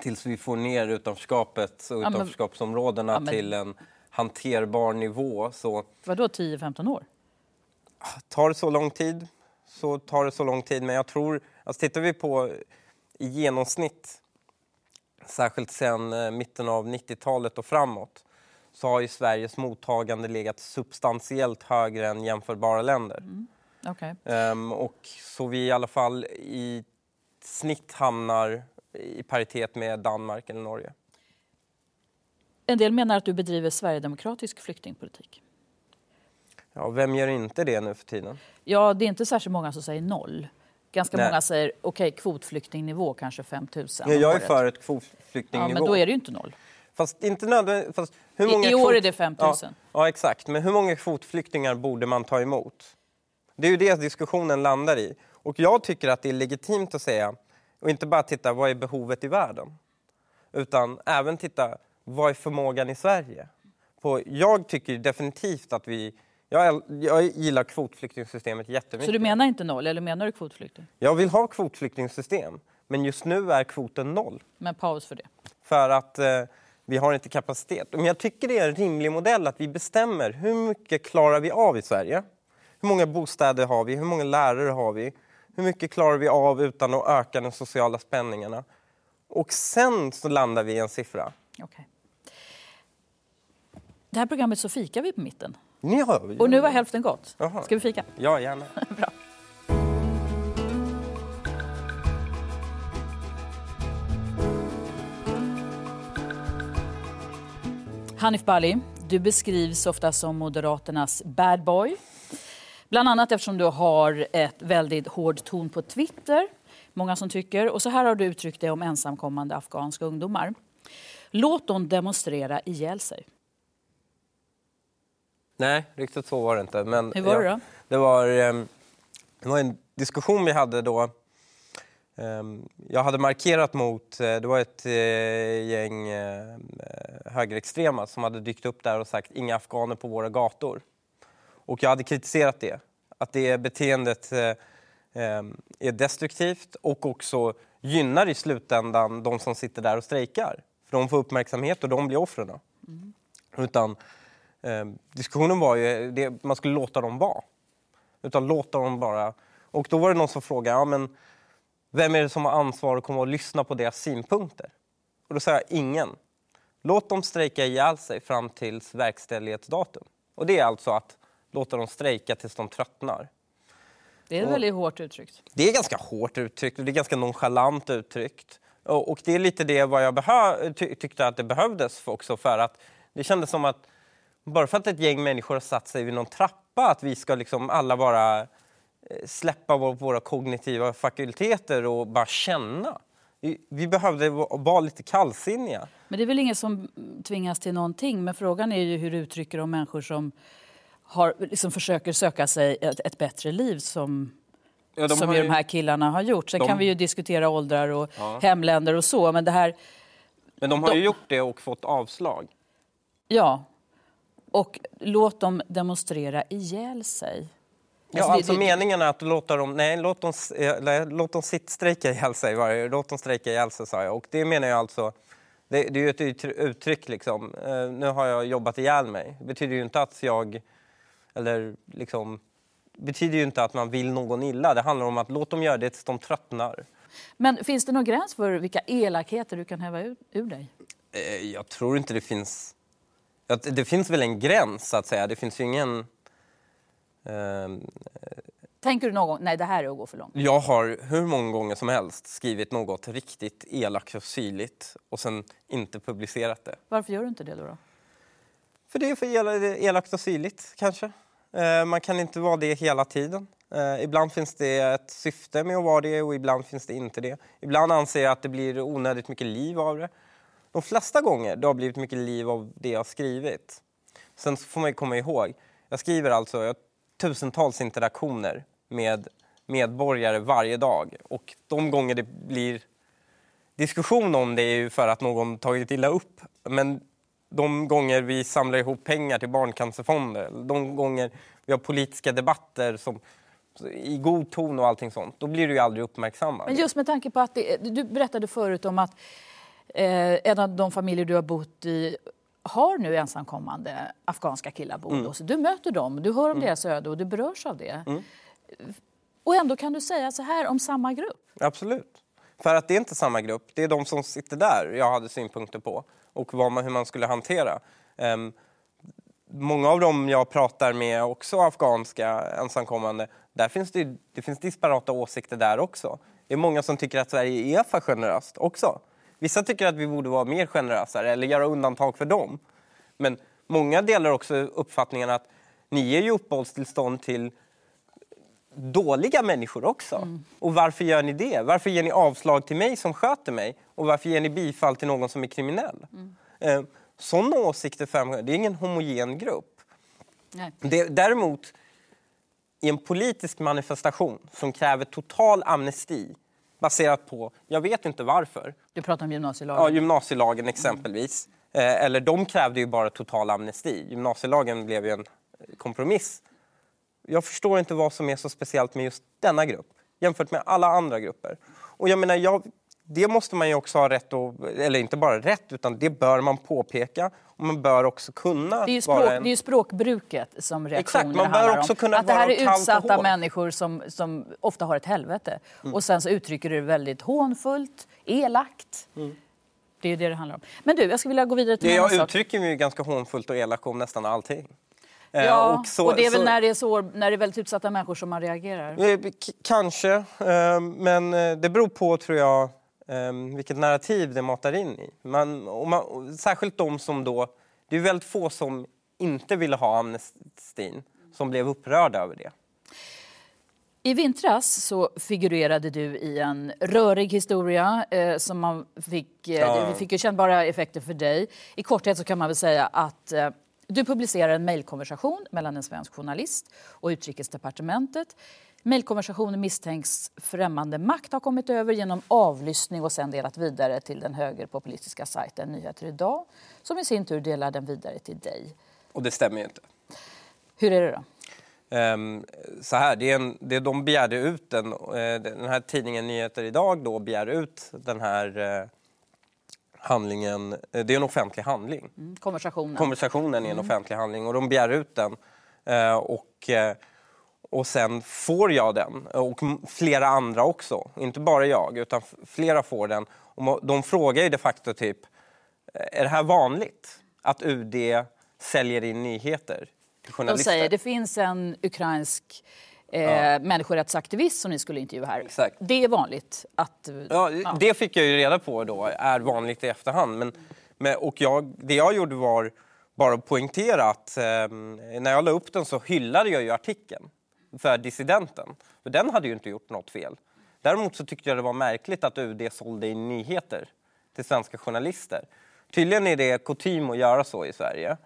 tills vi får ner utanförskapet och utanförskapsområdena Ja, men- till en hanterbar nivå. Så Vadå 10-15 år? tar det så lång tid så tar det så lång tid. Men jag tror, alltså tittar vi på i genomsnitt, särskilt sedan eh, mitten av 90-talet och framåt, så har ju Sveriges mottagande legat substantiellt högre än jämförbara länder. Okej. Ehm, och så vi i alla fall i snitt hamnar i paritet med Danmark eller Norge. En del menar att du bedriver sverigedemokratisk flyktingpolitik. Ja, vem gör inte det nu för tiden? Ja, det är inte särskilt många som säger noll. Ganska Nej. många säger okej, kvotflyktingnivå kanske 5 000 Ja, jag är för ett Ja, kvotflyktingnivå. men då är det ju inte noll. Fast inte nödvändigt... Fast hur I- många i år kvot- är det 5 000. Ja, ja, exakt. Men hur många kvotflyktingar borde man ta emot? Det är ju det diskussionen landar i. Och jag tycker att det är legitimt att säga, och inte bara titta vad är behovet i världen, utan även titta vad är förmågan i Sverige? På, jag tycker definitivt att vi... Jag, jag gillar kvotflyktingsystemet jättemycket. Så du menar inte noll, eller menar du kvotflykting? Jag vill ha kvotflyktingsystem, men just nu är kvoten noll. Men paus för det. för att eh, vi har inte kapacitet. Men jag tycker det är en rimlig modell att vi bestämmer hur mycket klarar vi av i Sverige? Hur många bostäder har vi? Hur många lärare har vi? Hur mycket klarar vi av utan att öka de sociala spänningarna? Och sen så landar vi i en siffra. Okej. Det här programmet så fikar vi på mitten. Ni har Och nu har hälften gått. Jaha. Ska vi fika? Ja, gärna. *laughs* Bra. Hanif Bali, du beskrivs ofta som Moderaternas bad boy. Bland annat eftersom du har ett väldigt hård ton på Twitter. Många som tycker. Och så här har du uttryckt dig om ensamkommande afghanska ungdomar. Låt dem demonstrera ihjäl sig. Nej, riktigt så var det inte. Men Hur var det ja, då? Det var, ehm, det var en diskussion vi hade då. Ehm, Jag hade markerat mot, eh, det var ett eh, gäng eh, högerextrema som hade dykt upp där och sagt inga afghaner på våra gator. Och jag hade kritiserat det. Att det beteendet eh, ehm, är destruktivt och också gynnar i slutändan de som sitter där och strejkar. För de får uppmärksamhet och de blir offren. Utan eh, diskussionen var ju det, man skulle låta dem vara. Utan låta dem bara... Och då var det någon som frågade, ja, men vem är det som har ansvar att komma och lyssna på deras synpunkter? Och då sa jag, ingen. Låt dem strejka ihjäl sig fram tills verkställighetsdatum. Och det är alltså att låta dem strejka tills de tröttnar. Det är Och- väldigt hårt uttryckt. Det är ganska hårt uttryckt och det är ganska nonchalant uttryckt. Och, och det är lite det vad jag behö- ty- tyckte att det behövdes för också för att det kändes som att bara för att ett gäng människor har satt sig vid någon trappa att vi ska liksom alla bara eh, släppa vår, våra kognitiva fakulteter och bara känna. Vi, behövde va- vara lite kallsinniga. Men det är väl ingen som tvingas till någonting. Men frågan är ju hur du uttrycker om människor som har, liksom försöker söka sig ett, ett bättre liv som, Ja, de som ju ju- de här killarna har gjort. Sen de- kan vi ju diskutera åldrar och Ja. hemländer och så. Men det här, Men de har ju De- gjort det och fått avslag. ja. Och låt dem demonstrera ihjäl sig. Ja, Alltså, alltså det- meningen är att låta dem, nej, låt dem, nej, låt dem sitt strejka ihjäl sig. var. Låt dem strejka ihjäl sig, sa jag. Och det menar jag alltså, det, det är ju ett uttry- uttryck liksom. Eh, nu har jag jobbat ihjäl mig. Det betyder ju inte att jag, eller liksom, betyder ju inte att man vill någon illa. Det handlar om att låt dem göra det tills de tröttnar. Men finns det någon gräns för vilka elakheter du kan häva ur, ur dig? Eh, Jag tror inte det finns... ja, Det finns väl en gräns, så att säga. Det finns ju ingen... ehm, Tänker du någon gång, nej det här är att gå för långt? Jag har hur många gånger som helst skrivit något riktigt elakt och syrligt och sen inte publicerat det. Varför gör du inte det då? då? För det är för el- elakt och syrligt, kanske. Eh, Man kan inte vara det hela tiden. Eh, Ibland finns det ett syfte med att vara det och ibland finns det inte det. Ibland anser jag att det blir onödigt mycket liv av det. De flesta gånger det har blivit mycket liv av det jag har skrivit. Sen får man ju komma ihåg, jag skriver alltså jag har tusentals interaktioner med medborgare varje dag. Och de gånger det blir diskussion om det är ju för att någon tagit illa upp. Men de gånger vi samlar ihop pengar till Barncancerfonden, de gånger vi har politiska debatter som, i god ton och allting sånt, då blir du ju aldrig uppmärksammad. Men just med tanke på att det, du berättade förut om att en av de familjer du har bott i har nu ensamkommande afghanska killar hos sig. Du möter dem, du hör om deras öde och du berörs av det. Och ändå kan du säga så här om samma grupp. Absolut. För att det är inte samma grupp. Det är de som sitter där jag hade synpunkter på och vad man, hur man skulle hantera. Ehm, många av dem jag pratar med, också afghanska ensamkommande, där finns det, det finns disparata åsikter där också. Det är många som tycker att Sverige är för generöst också. Vissa tycker att vi borde vara mer generösare eller göra undantag för dem. Men många delar också uppfattningen att ni ger ju uppehållstillstånd till dåliga människor också. Och varför gör ni det? Varför ger ni avslag till mig som sköter mig? Och varför ger ni bifall till någon som är kriminell? Eh, sådana åsikter framgår. Det är ingen homogen grupp. Nej. Det, däremot, i en politisk manifestation som kräver total amnesti baserat på, jag vet inte varför, Du pratar om gymnasielagen. Ja, gymnasielagen exempelvis. Eh, eller de krävde ju bara total amnesti. Gymnasielagen blev ju en eh, kompromiss. Jag förstår inte vad som är så speciellt med just denna grupp jämfört med alla andra grupper. Och jag menar, jag, det måste man ju också ha rätt att, eller inte bara rätt, utan det bör man påpeka. Och man bör också kunna Det är, ju språk, en... det är språkbruket som reaktionerna man bör också om. kunna att det här är och utsatta människor som, som ofta har ett helvete. Mm. Och sen så uttrycker du det väldigt hånfullt, elakt. Det är ju det det handlar om. Men du, jag skulle vilja gå vidare till Det jag sak. uttrycker mig ganska hånfullt och elakt om nästan allting. Eh, Ja, och, så- det är väl så- när det är, så, när det är väldigt utsatta människor som man reagerar. Eh, Kanske, eh, men det beror på tror jag eh, vilket narrativ det matar in i. Man, och man, och särskilt de som då... Det är väldigt få som inte ville ha amnestin som blev upprörda över det. I vintras så figurerade du i en rörig historia eh, som man fick, eh, Ja. det fick ju kännbara effekter för dig. I korthet så kan man väl säga att eh, du publicerar en mejlkonversation mellan en svensk journalist och Utrikesdepartementet. Mejlkonversationen misstänks främmande makt ha kommit över genom avlyssning och sen delat vidare till den högerpopulistiska sajten Nyheter idag som i sin tur delar den vidare till dig. Och det stämmer ju inte. Hur är det då? Ehm, så här, det är en, det de begärde ut den, eh, den här tidningen Nyheter idag då begär ut den här eh, handlingen. eh, Det är en offentlig handling. Mm, Konversationen. Konversationen är en offentlig handling och de begär ut den. Och, och sen får jag den, och flera andra också. Inte bara jag, utan flera får den. Och de frågar ju de facto typ, eh, är det här vanligt? Att UD säljer in nyheter till De journalister? säger det finns en ukrainsk eh, människorättsaktivist som ni skulle intervjua här. Exakt. Det är vanligt att... Ja, Det fick jag ju reda på då, är vanligt i efterhand. Men, men, och jag, det jag gjorde var bara att poängtera att eh, när jag la upp den så hyllade jag ju artikeln för dissidenten. För den hade ju inte gjort något fel. Däremot så tyckte jag det var märkligt att UD sålde in nyheter till svenska journalister. Tydligen är det kutym att göra så i Sverige.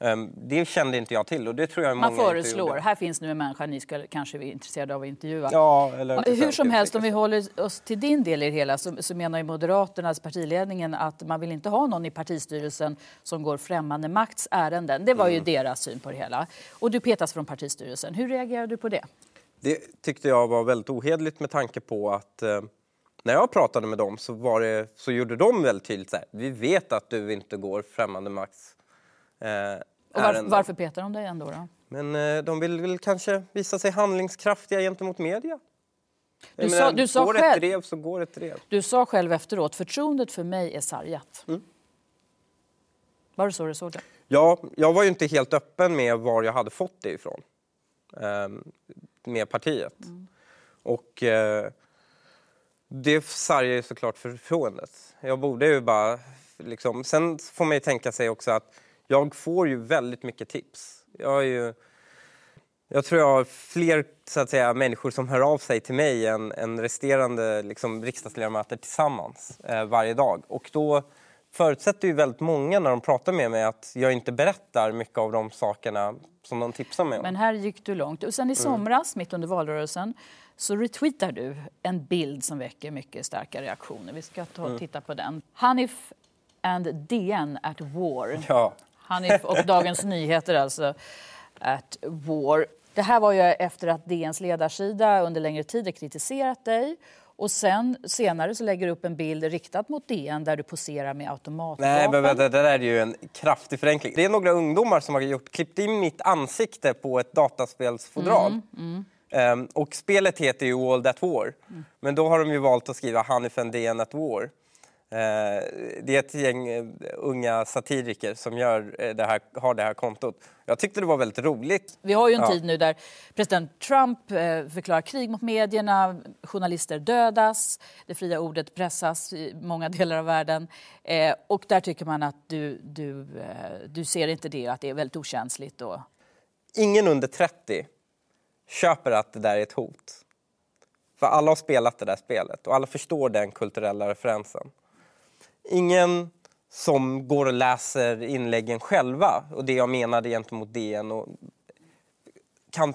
Ehm, Det kände inte jag till och det tror jag Man föreslår, här finns nu en människa ni ska kanske vara intresserade av att intervjua. Ja, Hur som helst, om vi håller oss till din del i det hela så, så menar ju Moderaternas partiledningen att man vill inte ha någon i partistyrelsen som går främmande makts ärenden. Det var Mm. ju deras syn på det hela. Och du petas från partistyrelsen. Hur reagerar du på det? Det tyckte jag var väldigt ohederligt med tanke på att eh, när jag pratade med dem så, var det, så gjorde de väldigt tydligt så här, vi vet att du inte går främmande makts eh, Och var, ärenden." varför petar de dig ändå? Då? Men eh, de vill väl kanske visa sig handlingskraftiga gentemot media. Jag Du sa- du sa går själv- ett drev så går ett drev. Du sa själv efteråt, förtroendet för mig är sargat. Mm. Var det så du såg det? Ja, jag var ju inte helt öppen med var jag hade fått det ifrån. ehm, med partiet. Och eh, det sargar ju såklart förtroendet. Jag borde ju bara liksom... Sen får man ju tänka sig också att jag får ju väldigt mycket tips. Jag ju... Jag tror jag har fler så att säga, människor som hör av sig till mig än, än resterande liksom, riksdagsledamöter tillsammans eh, varje dag. Och då förutsätter ju väldigt många när de pratar med mig att jag inte berättar mycket av de sakerna som de tipsar mig om. Men här gick du långt. Och Mm. sen i somras, mitt under valrörelsen, så retweetar du en bild som väcker mycket starka reaktioner. Vi ska ta och Mm. titta på den. Hanif and DN at war. Ja. Hanif och Dagens Nyheter alltså at war. Det här var ju efter att DNs ledarsida under längre tid har kritiserat dig. Och sen senare så lägger du upp en bild riktad mot DN där du poserar med automatvapen. Nej, men vänta, det där är ju en kraftig förenkling. Det är några ungdomar som har gjort, klippt in mitt ansikte på ett dataspelsfodral. Ehm, och spelet heter ju World at War. Men då har de ju valt att skriva Hanif and DN at War. Eh, det är ett gäng eh, unga satiriker som gör, eh, det här, har det här kontot. Jag tyckte det var väldigt roligt. Vi har ju en Ja. tid nu där president Trump förklarar krig mot medierna, journalister dödas, det fria ordet pressas i många delar av världen. Och där tycker man att du, du, du ser inte det, att det är väldigt okänsligt. Och... Ingen under 30 köper att det där är ett hot. För alla har spelat det där spelet och alla förstår den kulturella referensen. Ingen som går och läser inläggen själva och det jag menade gentemot DN och kan,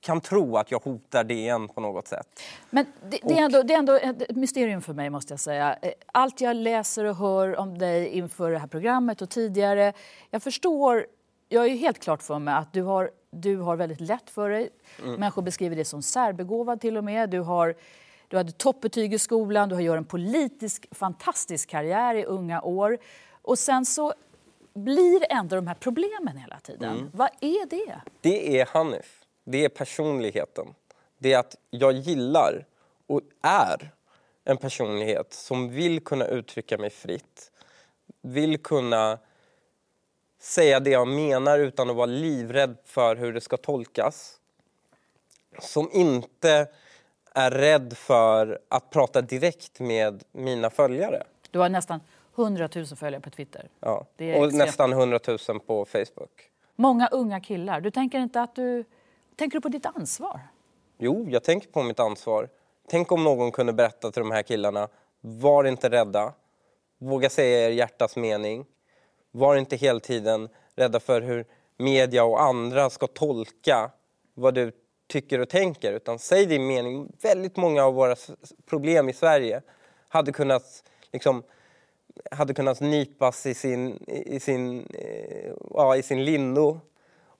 kan tro att jag hotar DN på något sätt. Men det, det, är ändå, det är ändå ett mysterium för mig, måste jag säga. Eh, Allt jag läser och hör om dig inför det här programmet och tidigare, jag förstår, jag är ju helt klart för mig att du har, du har väldigt lätt för dig. Människor beskriver dig som särbegåvad till och med. Du, har, du hade toppbetyg i skolan, du har gjort en politisk fantastisk karriär i unga år. Och sen så blir ändå de här problemen hela tiden. Vad är det? Det är Hanif. Det är personligheten. Det är att jag gillar och är en personlighet som vill kunna uttrycka mig fritt. Vill kunna säga det jag menar utan att vara livrädd för hur det ska tolkas. Som inte är rädd för att prata direkt med mina följare. Du har nästan 100 000 följare på Twitter. Ja. Och extremt. nästan 100 000 på Facebook. Många unga killar. Du tänker inte att du... Tänker du på ditt ansvar? Jo, jag tänker på mitt ansvar. Tänk om någon kunde berätta till de här killarna, var inte rädda. Våga säga er hjärtas mening. Var inte hela tiden rädda för hur media och andra ska tolka vad du tycker och tänker. Utan säg din mening. Väldigt många av våra problem i Sverige hade kunnat liksom, hade kunnat nypas i sin, i sin, eh, ja, i sin lindo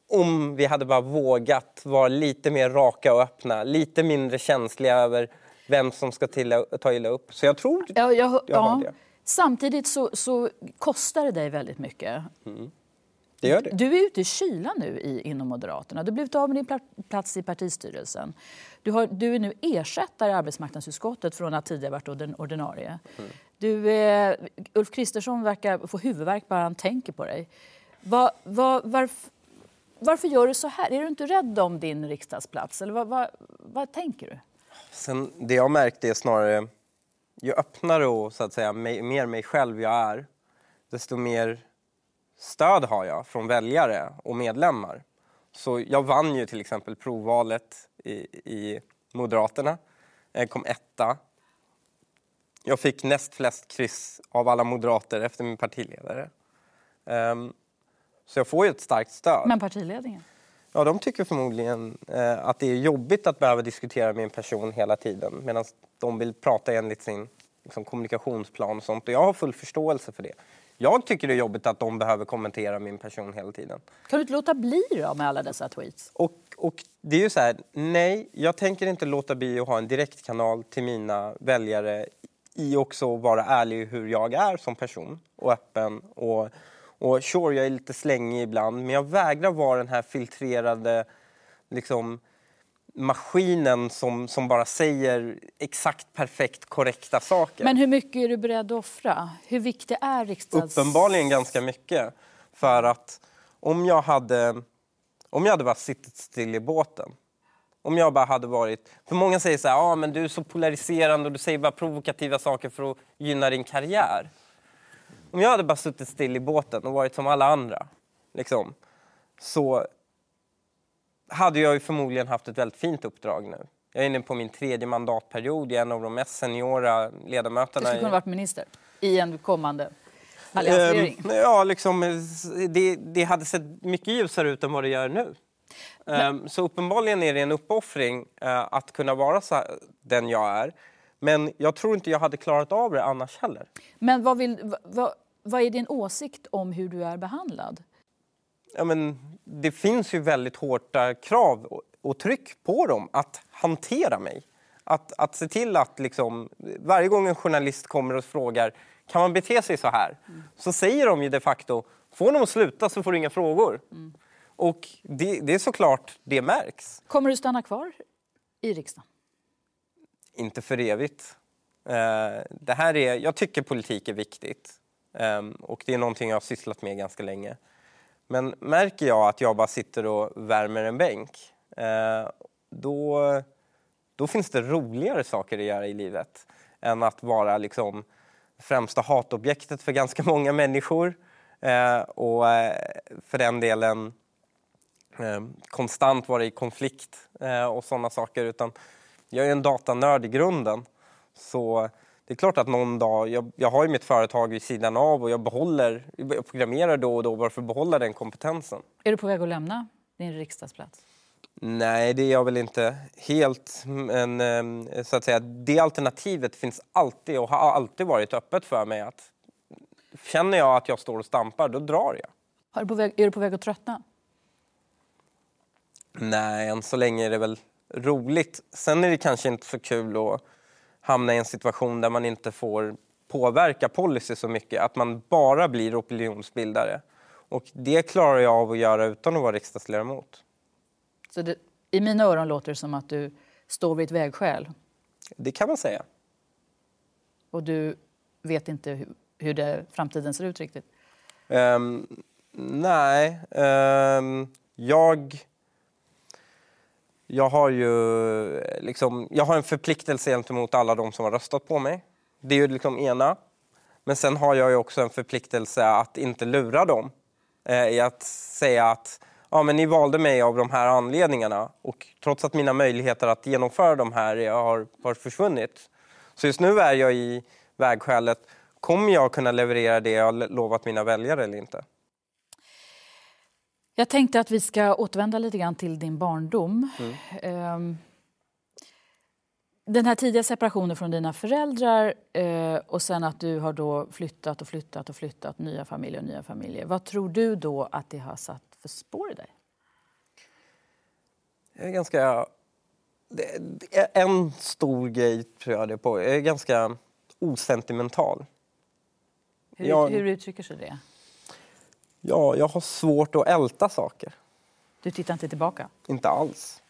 om vi hade bara vågat vara lite mer raka och öppna, lite mindre känsliga över vem som ska till, ta illa upp. Så jag tror Ja, jag, jag ja. Samtidigt så, så kostar det dig väldigt mycket. Det gör det. Du är ute i kylan nu i, inom Moderaterna. Du har blivit av med din pla- plats i partistyrelsen. Du, har, du är nu ersättare i arbetsmarknadsutskottet från att tidigare varit ordin- ordinarie. Du, eh, Ulf Kristersson verkar få huvudvärk bara han tänker på dig. Va, va, varf, varför gör du så här? Är du inte rädd om din riksdagsplats? Eller vad, vad, vad tänker du? Sen, det jag märkt är snarare, ju öppnare och så att säga mer mig själv jag är, desto mer stöd har jag från väljare och medlemmar. Så jag vann ju till exempel provvalet i, i Moderaterna. Jag kom etta. Jag fick näst flest kryss av alla moderater efter min partiledare. Ehm, så jag får ju ett starkt stöd. Men partiledningen? Ja, de tycker förmodligen eh, att det är jobbigt att behöva diskutera med en person hela tiden medan de vill prata enligt sin liksom, kommunikationsplan och sånt. Och jag har full förståelse för det. Jag tycker det är jobbigt att de behöver kommentera min person hela tiden. Kan du inte låta bli då med alla dessa tweets? Och, och det är ju så här, nej, jag tänker inte låta bli att ha en direktkanal till mina väljare i också att vara ärlig hur jag är som person och öppen och, Och sure, jag är lite slängig ibland, men jag vägrar vara den här filtrerade liksom, maskinen som, som bara säger exakt perfekt korrekta saker. Men hur mycket är du beredd att offra? Hur viktig är riksdags... Uppenbarligen ganska mycket. För att om jag hade, om jag hade bara suttit still i båten om jag bara hade varit... För många säger så här, ah, men du är så polariserande och du säger bara provokativa saker för att gynna din karriär. Om jag hade bara suttit still i båten och varit som alla andra, liksom, så hade jag ju förmodligen haft ett väldigt fint uppdrag nu. Jag är inne på min tredje mandatperiod, jag är en av de mest seniora ledamöterna. Du skulle kunna vara minister i en kommande alliansregering. Um, ja, liksom, det, det hade sett mycket ljusare ut än vad det gör nu. Um, så uppenbarligen är det en uppoffring uh, att kunna vara så här, den jag är. Men jag tror inte jag hade klarat av det annars heller. Men vad, vill, vad, vad är din åsikt om hur du är behandlad? Ja, men det finns ju väldigt hårda krav och, och tryck på dem att hantera mig. Att, att se till att liksom, varje gång en journalist kommer och frågar kan man bete sig så här? Mm. Så säger de ju de facto, får de sluta så får du inga frågor. Mm. Och det, det är såklart, det märks. Kommer du stanna kvar i riksdagen? Inte för evigt. Uh, det här är, jag tycker politik är viktigt. Um, och det är någonting jag har sysslat med ganska länge. Men märker jag att jag bara sitter och värmer en bänk, eh, då, då finns det roligare saker att göra i livet än att vara liksom främsta hatobjektet för ganska *laughs* många människor. Eh, och eh, för den delen konstant vara i konflikt och sådana saker. Utan jag är en datanörd i grunden. Så det är klart att någon dag, jag, jag har ju mitt företag vid sidan av och jag behåller, jag programmerar då och då bara för att behålla den kompetensen. Är du på väg att lämna din riksdagsplats? Nej, det är jag väl inte helt. Men eh, så att säga, det alternativet finns alltid och har alltid varit öppet för mig. Att känner jag att jag står och stampar, då drar jag. Är du på väg, är du på väg att tröttna? Nej, än så länge är det väl roligt. Sen är det kanske inte så kul att hamna i en situation där man inte får påverka policy så mycket, att man bara blir opinionsbildare. Och det klarar jag av att göra utan att vara riksdagsledamot. Så det, i mina öron låter det som att du står vid ett vägskäl? Det kan man säga. Och du vet inte hur, hur det, framtiden ser ut riktigt? Um, nej. Um, jag jag har ju eh, liksom, jag har en förpliktelse gentemot alla de som har röstat på mig. Det är ju liksom ena. Men sen har jag ju också en förpliktelse att inte lura dem. Eh, I att säga att ja, men ni valde mig av de här anledningarna och trots att mina möjligheter att genomföra de här har, har försvunnit. Så just nu är jag i vägskälet. Kommer jag kunna leverera det jag lovat mina väljare eller inte? Jag tänkte att vi ska återvända lite grann till din barndom. Mm. Ehm, den här tidiga separationen från dina föräldrar eh, och sen att du har då flyttat och flyttat och flyttat, nya familjer och nya familjer. Vad tror du då att det har satt för spår i dig? Jag är ganska... En stor grej tror jag det på. Jag är ganska osentimental. Hur, jag... hur uttrycker sig det? Ja, jag har svårt att älta saker. Du tittar inte tillbaka? Inte alls.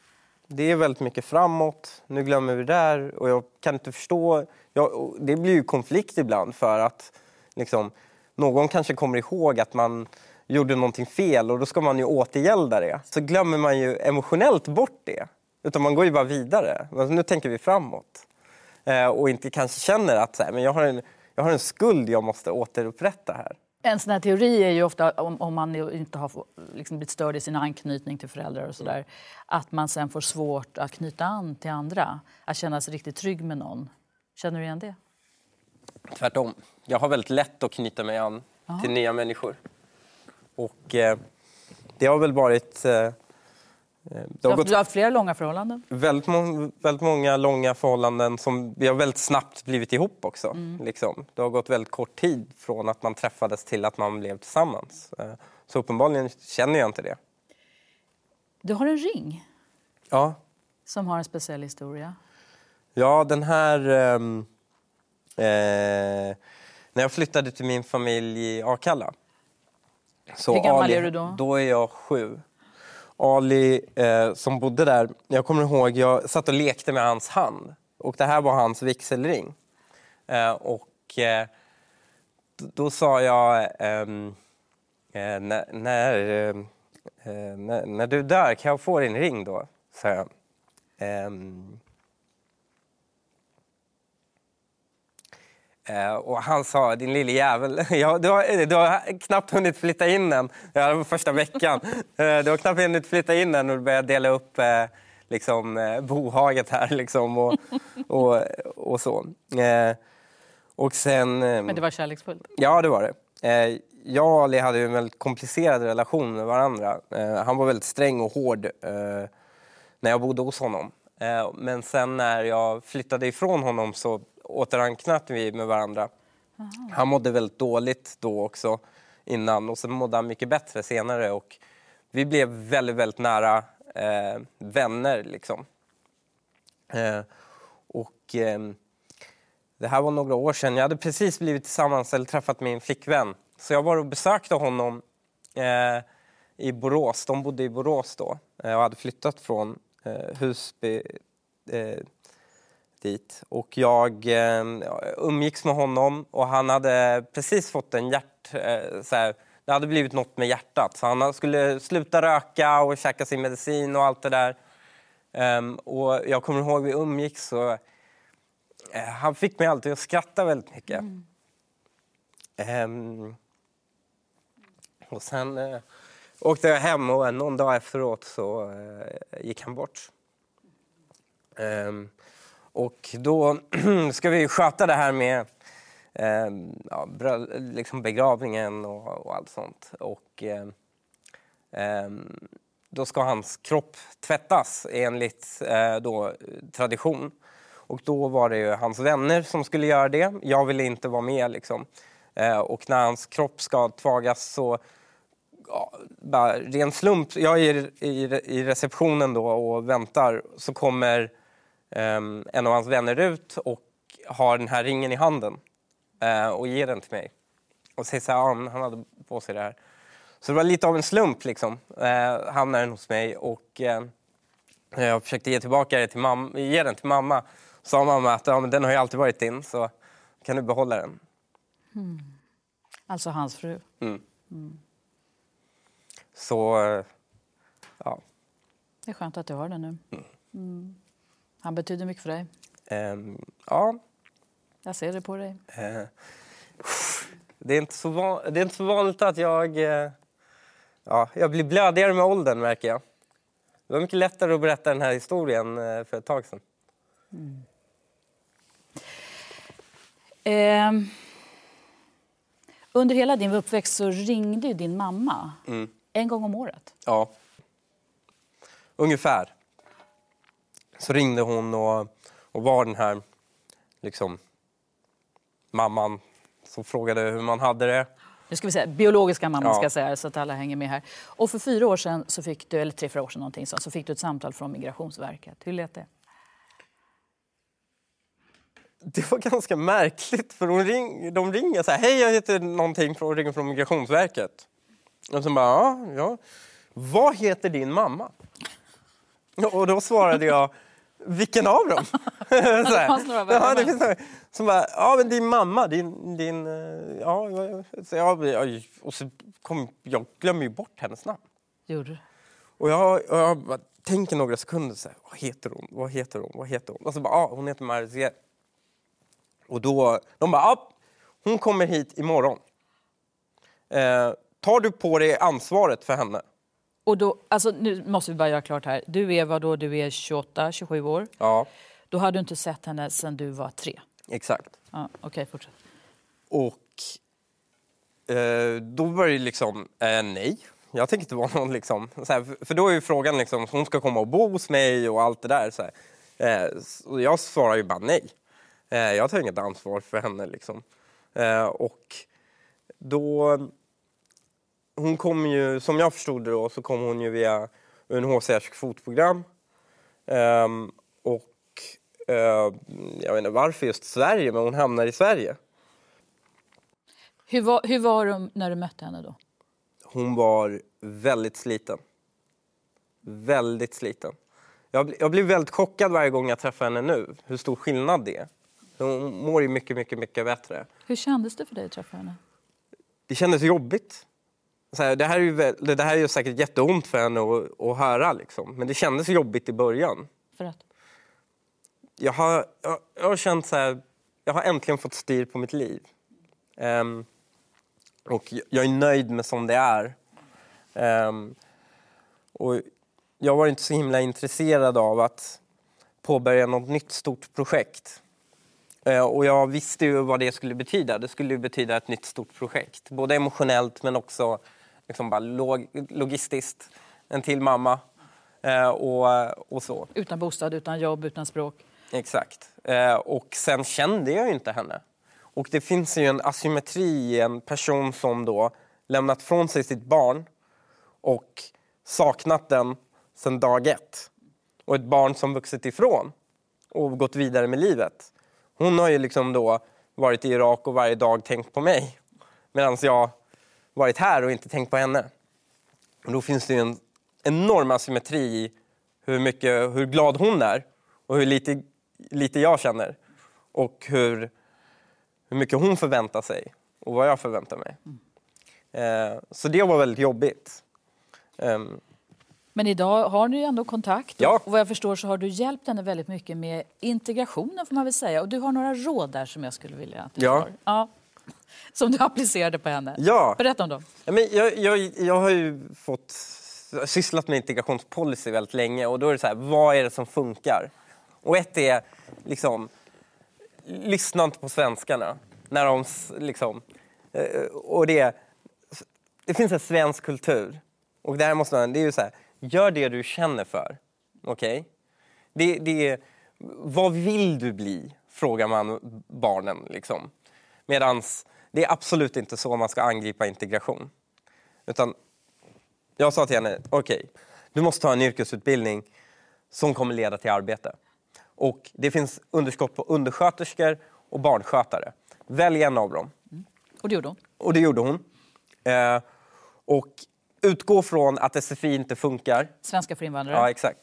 Det är väldigt mycket framåt. Nu glömmer vi det där och jag kan inte förstå. Jag, det blir ju konflikt ibland för att liksom, någon kanske kommer ihåg att man gjorde någonting fel och då ska man ju återgälda det. Så glömmer man ju emotionellt bort det. Utan man går ju bara vidare. Nu tänker vi framåt. Eh, och inte kanske känner att så här, men jag, har en, jag har en skuld jag måste återupprätta här. En sån här teori är ju ofta, om, om man inte har liksom blivit störd i sin anknytning till föräldrar och sådär, att man sen får svårt att knyta an till andra, att känna sig riktigt trygg med någon. Känner du igen det? Tvärtom. Jag har väldigt lätt att knyta mig an Aha. till nya människor. Och eh, det har väl varit eh, Eh, du har, gått... du har flera långa förhållanden? Väldigt, må väldigt, många långa förhållanden som vi har väldigt snabbt blivit ihop också. Mm. Liksom. Det har gått väldigt kort tid från att man träffades till att man blev tillsammans. Eh, så uppenbarligen känner jag inte det. Du har en ring. Ja. Som har en speciell historia. Ja, den här... Ehm, eh, när jag flyttade till min familj i Akalla Så Hur gammal Ali, är du då? Då är jag sju. Ali eh, som bodde där, jag kommer ihåg, jag satt och lekte med hans hand. Och det här var hans vigselring. Eh, och eh, då sa jag, ehm, eh, när, när, eh, eh, när, när du dör, kan jag få din ring då? sa jag. Ehm, Eh, och han sa, din lille jävel, *laughs* ja, du, har, du har knappt hunnit flytta in än. Det var första veckan. *laughs* Eh, du har knappt hunnit flytta in än och du börjar dela upp eh, liksom, eh, bohaget här *laughs* liksom, och, och, och så. Eh, och sen... eh, Men det var kärleksfullt. Ja, det var det. Eh, jag och Ali hade en väldigt komplicerad relation med varandra. Eh, han var väldigt sträng och hård eh, när jag bodde hos honom. Eh, men sen när jag flyttade ifrån honom så återanknöt vi med varandra. Han mådde väldigt dåligt då också innan och sen mådde han mycket bättre senare. Och vi blev väldigt, väldigt nära eh, vänner liksom. Eh, och... ehm, det här var några år sedan. Jag hade precis blivit tillsammans eller träffat min flickvän. Så jag var och besökte honom eh, i Borås. De bodde i Borås då eh, och hade flyttat från eh, Husby eh, dit. Och jag eh, umgicks med honom och han hade precis fått en hjärt... Eh, så här, det hade blivit något med hjärtat. Så han skulle sluta röka och käka sin medicin och allt det där. Ehm, och jag kommer ihåg vi umgicks och Eh, Han fick mig alltid att skratta väldigt mycket. Ehm, och sen eh, åkte jag hem och någon dag efteråt så gick han bort. Och då *clears throat* ska vi sköta det här med eh, ja, liksom begravningen och, och allt sånt. Och, eh, eh, då ska hans kropp tvättas enligt eh, då, tradition. Och då var det ju hans vänner som skulle göra det. Jag ville inte vara med liksom. Eh, och när hans kropp ska tvagas så ja, bara ren slump. Jag är i, i receptionen då och väntar. Så kommer en av hans vänner ut och har den här ringen i handen eh, och ger den till mig. Och säger så här, ja, han hade på sig det här. Så det var lite av en slump liksom. Eh, hamnade den hos mig och eh, jag försökte ge tillbaka det till mamma, ge den till mamma. Sa mamma att ja, men den har ju alltid varit din så kan du behålla den. Alltså hans fru. Så eh, ja, Det är skönt att du har den nu. Mm. Han betyder mycket för dig. ehm, ja Jag ser det på dig. eh, det, är inte så van, det är inte så vanligt att jag, eh, ja, jag blir blödigare med åldern märker jag. Det var mycket lättare att berätta den här historien eh, för ett tag sedan. Ehm, under hela din uppväxt så ringde din mamma en gång om året. Ja. Ungefär. Så ringde hon och, och var den här liksom mamman som frågade hur man hade det. Nu ska vi säga biologiska mamman Ja. ska säga så att alla hänger med här. Och för fyra år sedan, så fick du, eller tre, fyra år sedan någonting sånt, så fick du ett samtal från Migrationsverket. Hur lät det? Det var ganska märkligt för de, ring, de ringer så här, hej jag heter någonting från, ringer från Migrationsverket. Och så bara, ja, ja, vad heter din mamma? Och då svarade jag, vilken av dem? *laughs* så här. några ja, det finns några. Så bara, ja men din mamma, din, din eh, ja, så jag, ja, och så kom, jag glömmer ju bort hennes namn. Gjorde du? Och jag, och jag tänker några sekunder så här, vad heter hon, vad heter hon, vad heter hon? Och så bara, ja hon heter Marzieh. Och då, de bara, ja, hon kommer hit imorgon. Eh, tar du på dig ansvaret för henne? Och då, alltså, nu måste vi bara göra klart här. Du är vad då? Du är 28, 27 år. Ja, Då hade du inte sett henne sedan du var tre. exakt. Ja, Okej, fortsätt. Och eh, då var det liksom, eh, nej. Jag tänker inte vara någon liksom, här, för- då är ju frågan liksom, hon ska komma och bo hos mig och allt det där. Så här. Eh, och jag svarar ju bara nej. Eh, jag tar inget ansvar för henne liksom. Eh, och då, hon kom ju, som jag förstod det då, så kom hon ju via UNHCRs kvotprogram. Ehm, och eh, jag vet inte varför just Sverige, men hon hamnar i Sverige. Hur var, hur var du när du mötte henne då? hon var väldigt sliten. Väldigt sliten. Jag, jag blir väldigt chockad varje gång jag träffar henne nu, hur stor skillnad det är. Hon mår ju mycket, mycket, mycket bättre. Hur kändes det för dig att träffa henne? Det kändes jobbigt. Så här, det, här är ju, det här är säkert jätteont för henne att, att höra, liksom. men det kändes jobbigt i början. För att? Jag har, jag, jag har känt så här, jag har äntligen fått styr på mitt liv. Ehm, och jag är nöjd med som det är. Ehm, och jag var inte så himla intresserad av att påbörja något nytt stort projekt. Eh, och jag visste ju vad det skulle betyda. Det skulle betyda ett nytt stort projekt. Både emotionellt men också liksom bara log logistiskt. En till mamma eh, och, och så. Utan bostad, utan jobb, utan språk. Exakt. Eh, och sen kände jag ju inte henne. Och det finns ju en asymmetri i en person som då lämnat från sig sitt barn och saknat den sedan dag ett. Och ett barn som vuxit ifrån och gått vidare med livet. Hon har ju liksom då varit i Irak och varje dag tänkt på mig. Medan jag varit här och inte tänkt på henne. Och då finns det en enorm asymmetri i hur, mycket, hur glad hon är och hur lite, lite jag känner. Och hur, hur mycket hon förväntar sig och vad jag förväntar mig. Eh, så det var väldigt jobbigt. Ehm, Men idag har ni ändå kontakt. Ja. Och vad jag förstår så har du hjälpt henne väldigt mycket med integrationen får man väl säga. Och du har några råd där som jag skulle vilja att du Ja. har. Ja. *laughs* Som du applicerade på henne. Ja. Berätta om dem. Ja, men jag, jag, jag har ju fått sysslat med integrationspolicy väldigt länge och då är det så här, vad är det som funkar? Och ett är liksom, lyssna inte på svenskarna. När de liksom, eh, och det, det finns en svensk kultur och det här måste man, det är ju så här, gör det du känner för. Okej? Det, det är, vad vill du bli? Frågar man barnen liksom. Medans det är absolut inte så man ska angripa integration. Utan jag sa till henne, okej, du måste ha en yrkesutbildning som kommer leda till arbete. Och det finns underskott på undersköterskor och barnskötare. Välj en av dem. Och det gjorde hon. Och det gjorde hon. Eh, och utgå från att SFI inte funkar. Svenska för invandrare. Ja, exakt.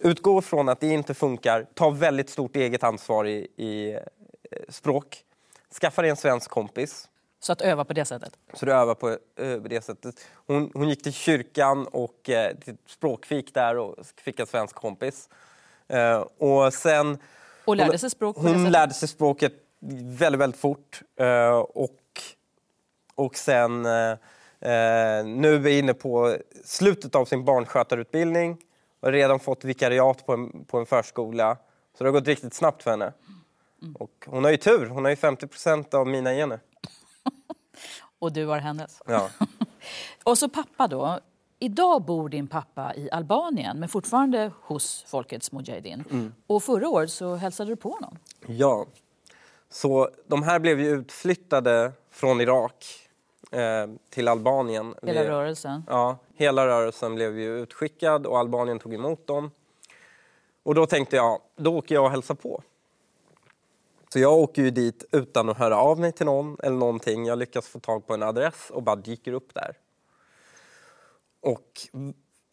Utgå från att det inte funkar. Ta väldigt stort eget ansvar i, i eh, språk. Skaffa dig en svensk kompis. Så att öva på det sättet. Så du övar på eh, det sättet. Hon, hon gick till kyrkan och eh, till språkfik där och fick en svensk kompis. Eh, och sen... Och lärde sig språk Hon lärde sig språket väldigt, väldigt fort. Eh, och, och sen eh, eh, nu är vi inne på slutet av sin barnskötarutbildning och har redan fått vikariat på en, på en förskola. Så det har gått riktigt snabbt för henne. Mm. Och hon har ju tur, hon har ju 50 procent av mina gener. *laughs* Och du har hennes. Ja. *laughs* Och så pappa då. Idag bor din pappa i Albanien men fortfarande hos Folkets Mujahedin. Mm. Och förra året så hälsade du på honom. Ja. Så de här blev ju utflyttade från Irak eh, till Albanien. Hela rörelsen. Ja, hela rörelsen blev ju utskickad och Albanien tog emot dem. Och då tänkte jag, då åker jag och hälsar på. Så jag åker ju dit utan att höra av mig till någon eller någonting. Jag lyckas få tag på en adress och bara dyker upp där. Och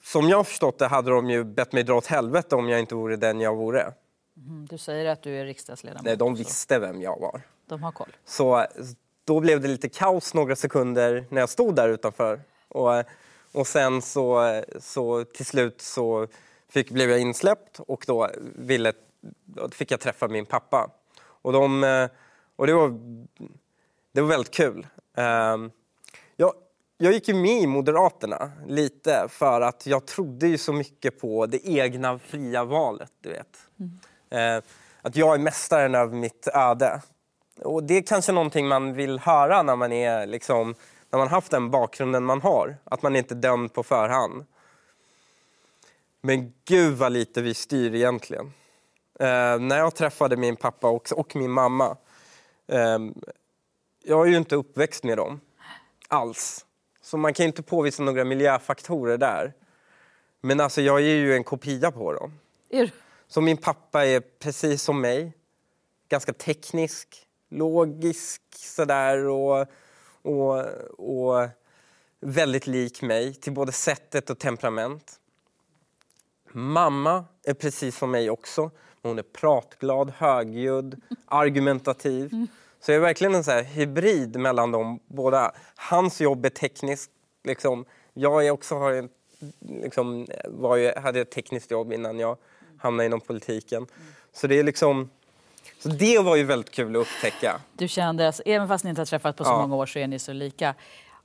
som jag förstått det hade de ju bett mig dra åt helvete om jag inte vore den jag vore. Mm, Du säger att du är riksdagsledamot. Nej, de visste vem jag var. De har koll. Så då blev det lite kaos några sekunder när jag stod där utanför. Och, och sen så, så till slut så fick, blev jag insläppt och då, ville, då fick jag träffa min pappa. Och, de, eh, och det, var, det var väldigt kul. Ehm, Jag, jag gick ju med i Moderaterna lite för att jag trodde ju så mycket på det egna fria valet. Du vet. Eh, Att jag är mästaren över mitt öde. Och det är kanske någonting man vill höra när man är liksom, när man haft den bakgrunden man har. Att man inte är dömd på förhand. Men gud vad lite vi styr egentligen. Eh, när jag träffade min pappa och, och min mamma. Eh, jag är ju inte uppväxt med dem alls. Så man kan inte påvisa några miljöfaktorer där. Men alltså jag är ju en kopia på dem. Du? Så min pappa är precis som mig. Ganska teknisk, logisk sådär och, och, och väldigt lik mig till både sättet och temperament. Mamma är precis som mig också. Hon är pratglad, högljudd, argumentativ. Så jag är verkligen en så här hybrid mellan dem båda. Hans jobb är tekniskt. Liksom. Jag är också har en, liksom, ju, hade ett tekniskt jobb innan jag hamnade inom politiken. Så det är liksom... Så det var ju väldigt kul att upptäcka. Du kände, alltså, även fast ni inte har träffat på så Ja. många år så är ni så lika.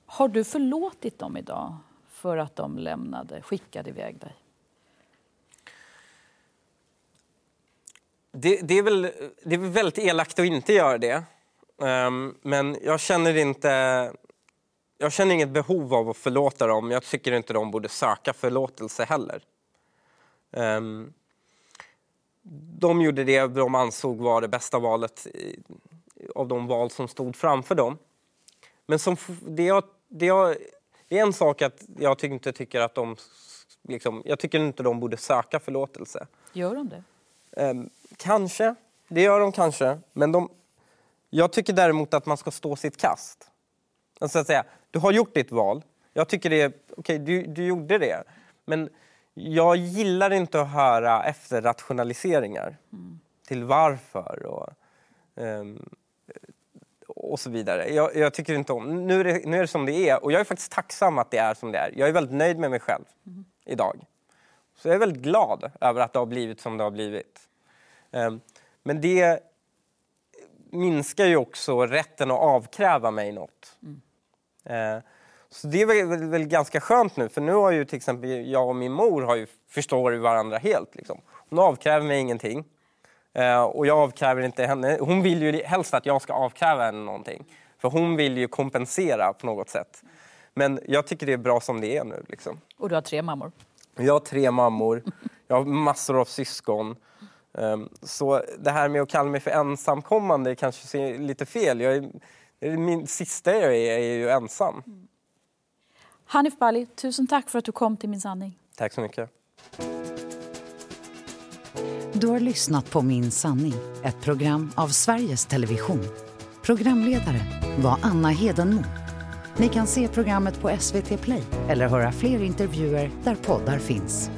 Har du förlåtit dem idag för att de lämnade, skickade iväg dig? Det, det, är väl, det är väl väldigt elakt att inte göra det. Um, men jag känner inte... Jag känner inget behov av att förlåta dem. Jag tycker inte de borde söka förlåtelse heller. Um, de gjorde det de ansåg var det bästa valet i, av de val som stod framför dem. Men som, det, jag, det, jag, det är en sak att jag inte tycker att de... Liksom, jag tycker inte de borde söka förlåtelse. Gör de det? Ehm, kanske. Det gör de kanske. Men de, jag tycker däremot att man ska stå sitt kast. Alltså att säga, du har gjort ditt val. Jag tycker det är... Okej, du, du gjorde det. Men jag gillar inte att höra efterrationaliseringar till varför och, ehm, och så vidare. Jag, jag tycker inte om... Nu är, det, nu är det som det är och jag är faktiskt tacksam att det är som det är. Jag är väldigt nöjd med mig själv idag. Så jag är väldigt glad över att det har blivit som det har blivit. Ehm, Men det minskar ju också rätten att avkräva mig något. Eh, Så det är väl, väl, ganska skönt nu, för nu har ju till exempel jag och min mor har ju, förstår varandra helt. Liksom. Hon avkräver mig ingenting. Eh, Och jag avkräver inte henne. Hon vill ju helst att jag ska avkräva henne någonting. För hon vill ju kompensera på något sätt. Men jag tycker det är bra som det är nu. Liksom. Och du har tre mammor. Jag har tre mammor, jag har massor av syskon. Ehm, Så det här med att kalla mig för ensamkommande kanske ser lite fel. Jag är, det är min sista jag är, är ju ensam. Hanif Bali, tusen tack för att du kom till Min sanning. Tack så mycket. Du har lyssnat på Min sanning, ett program av Sveriges Television. Programledare var Anna Hedenmo. Ni kan se programmet på SVT Play eller höra fler intervjuer där poddar finns.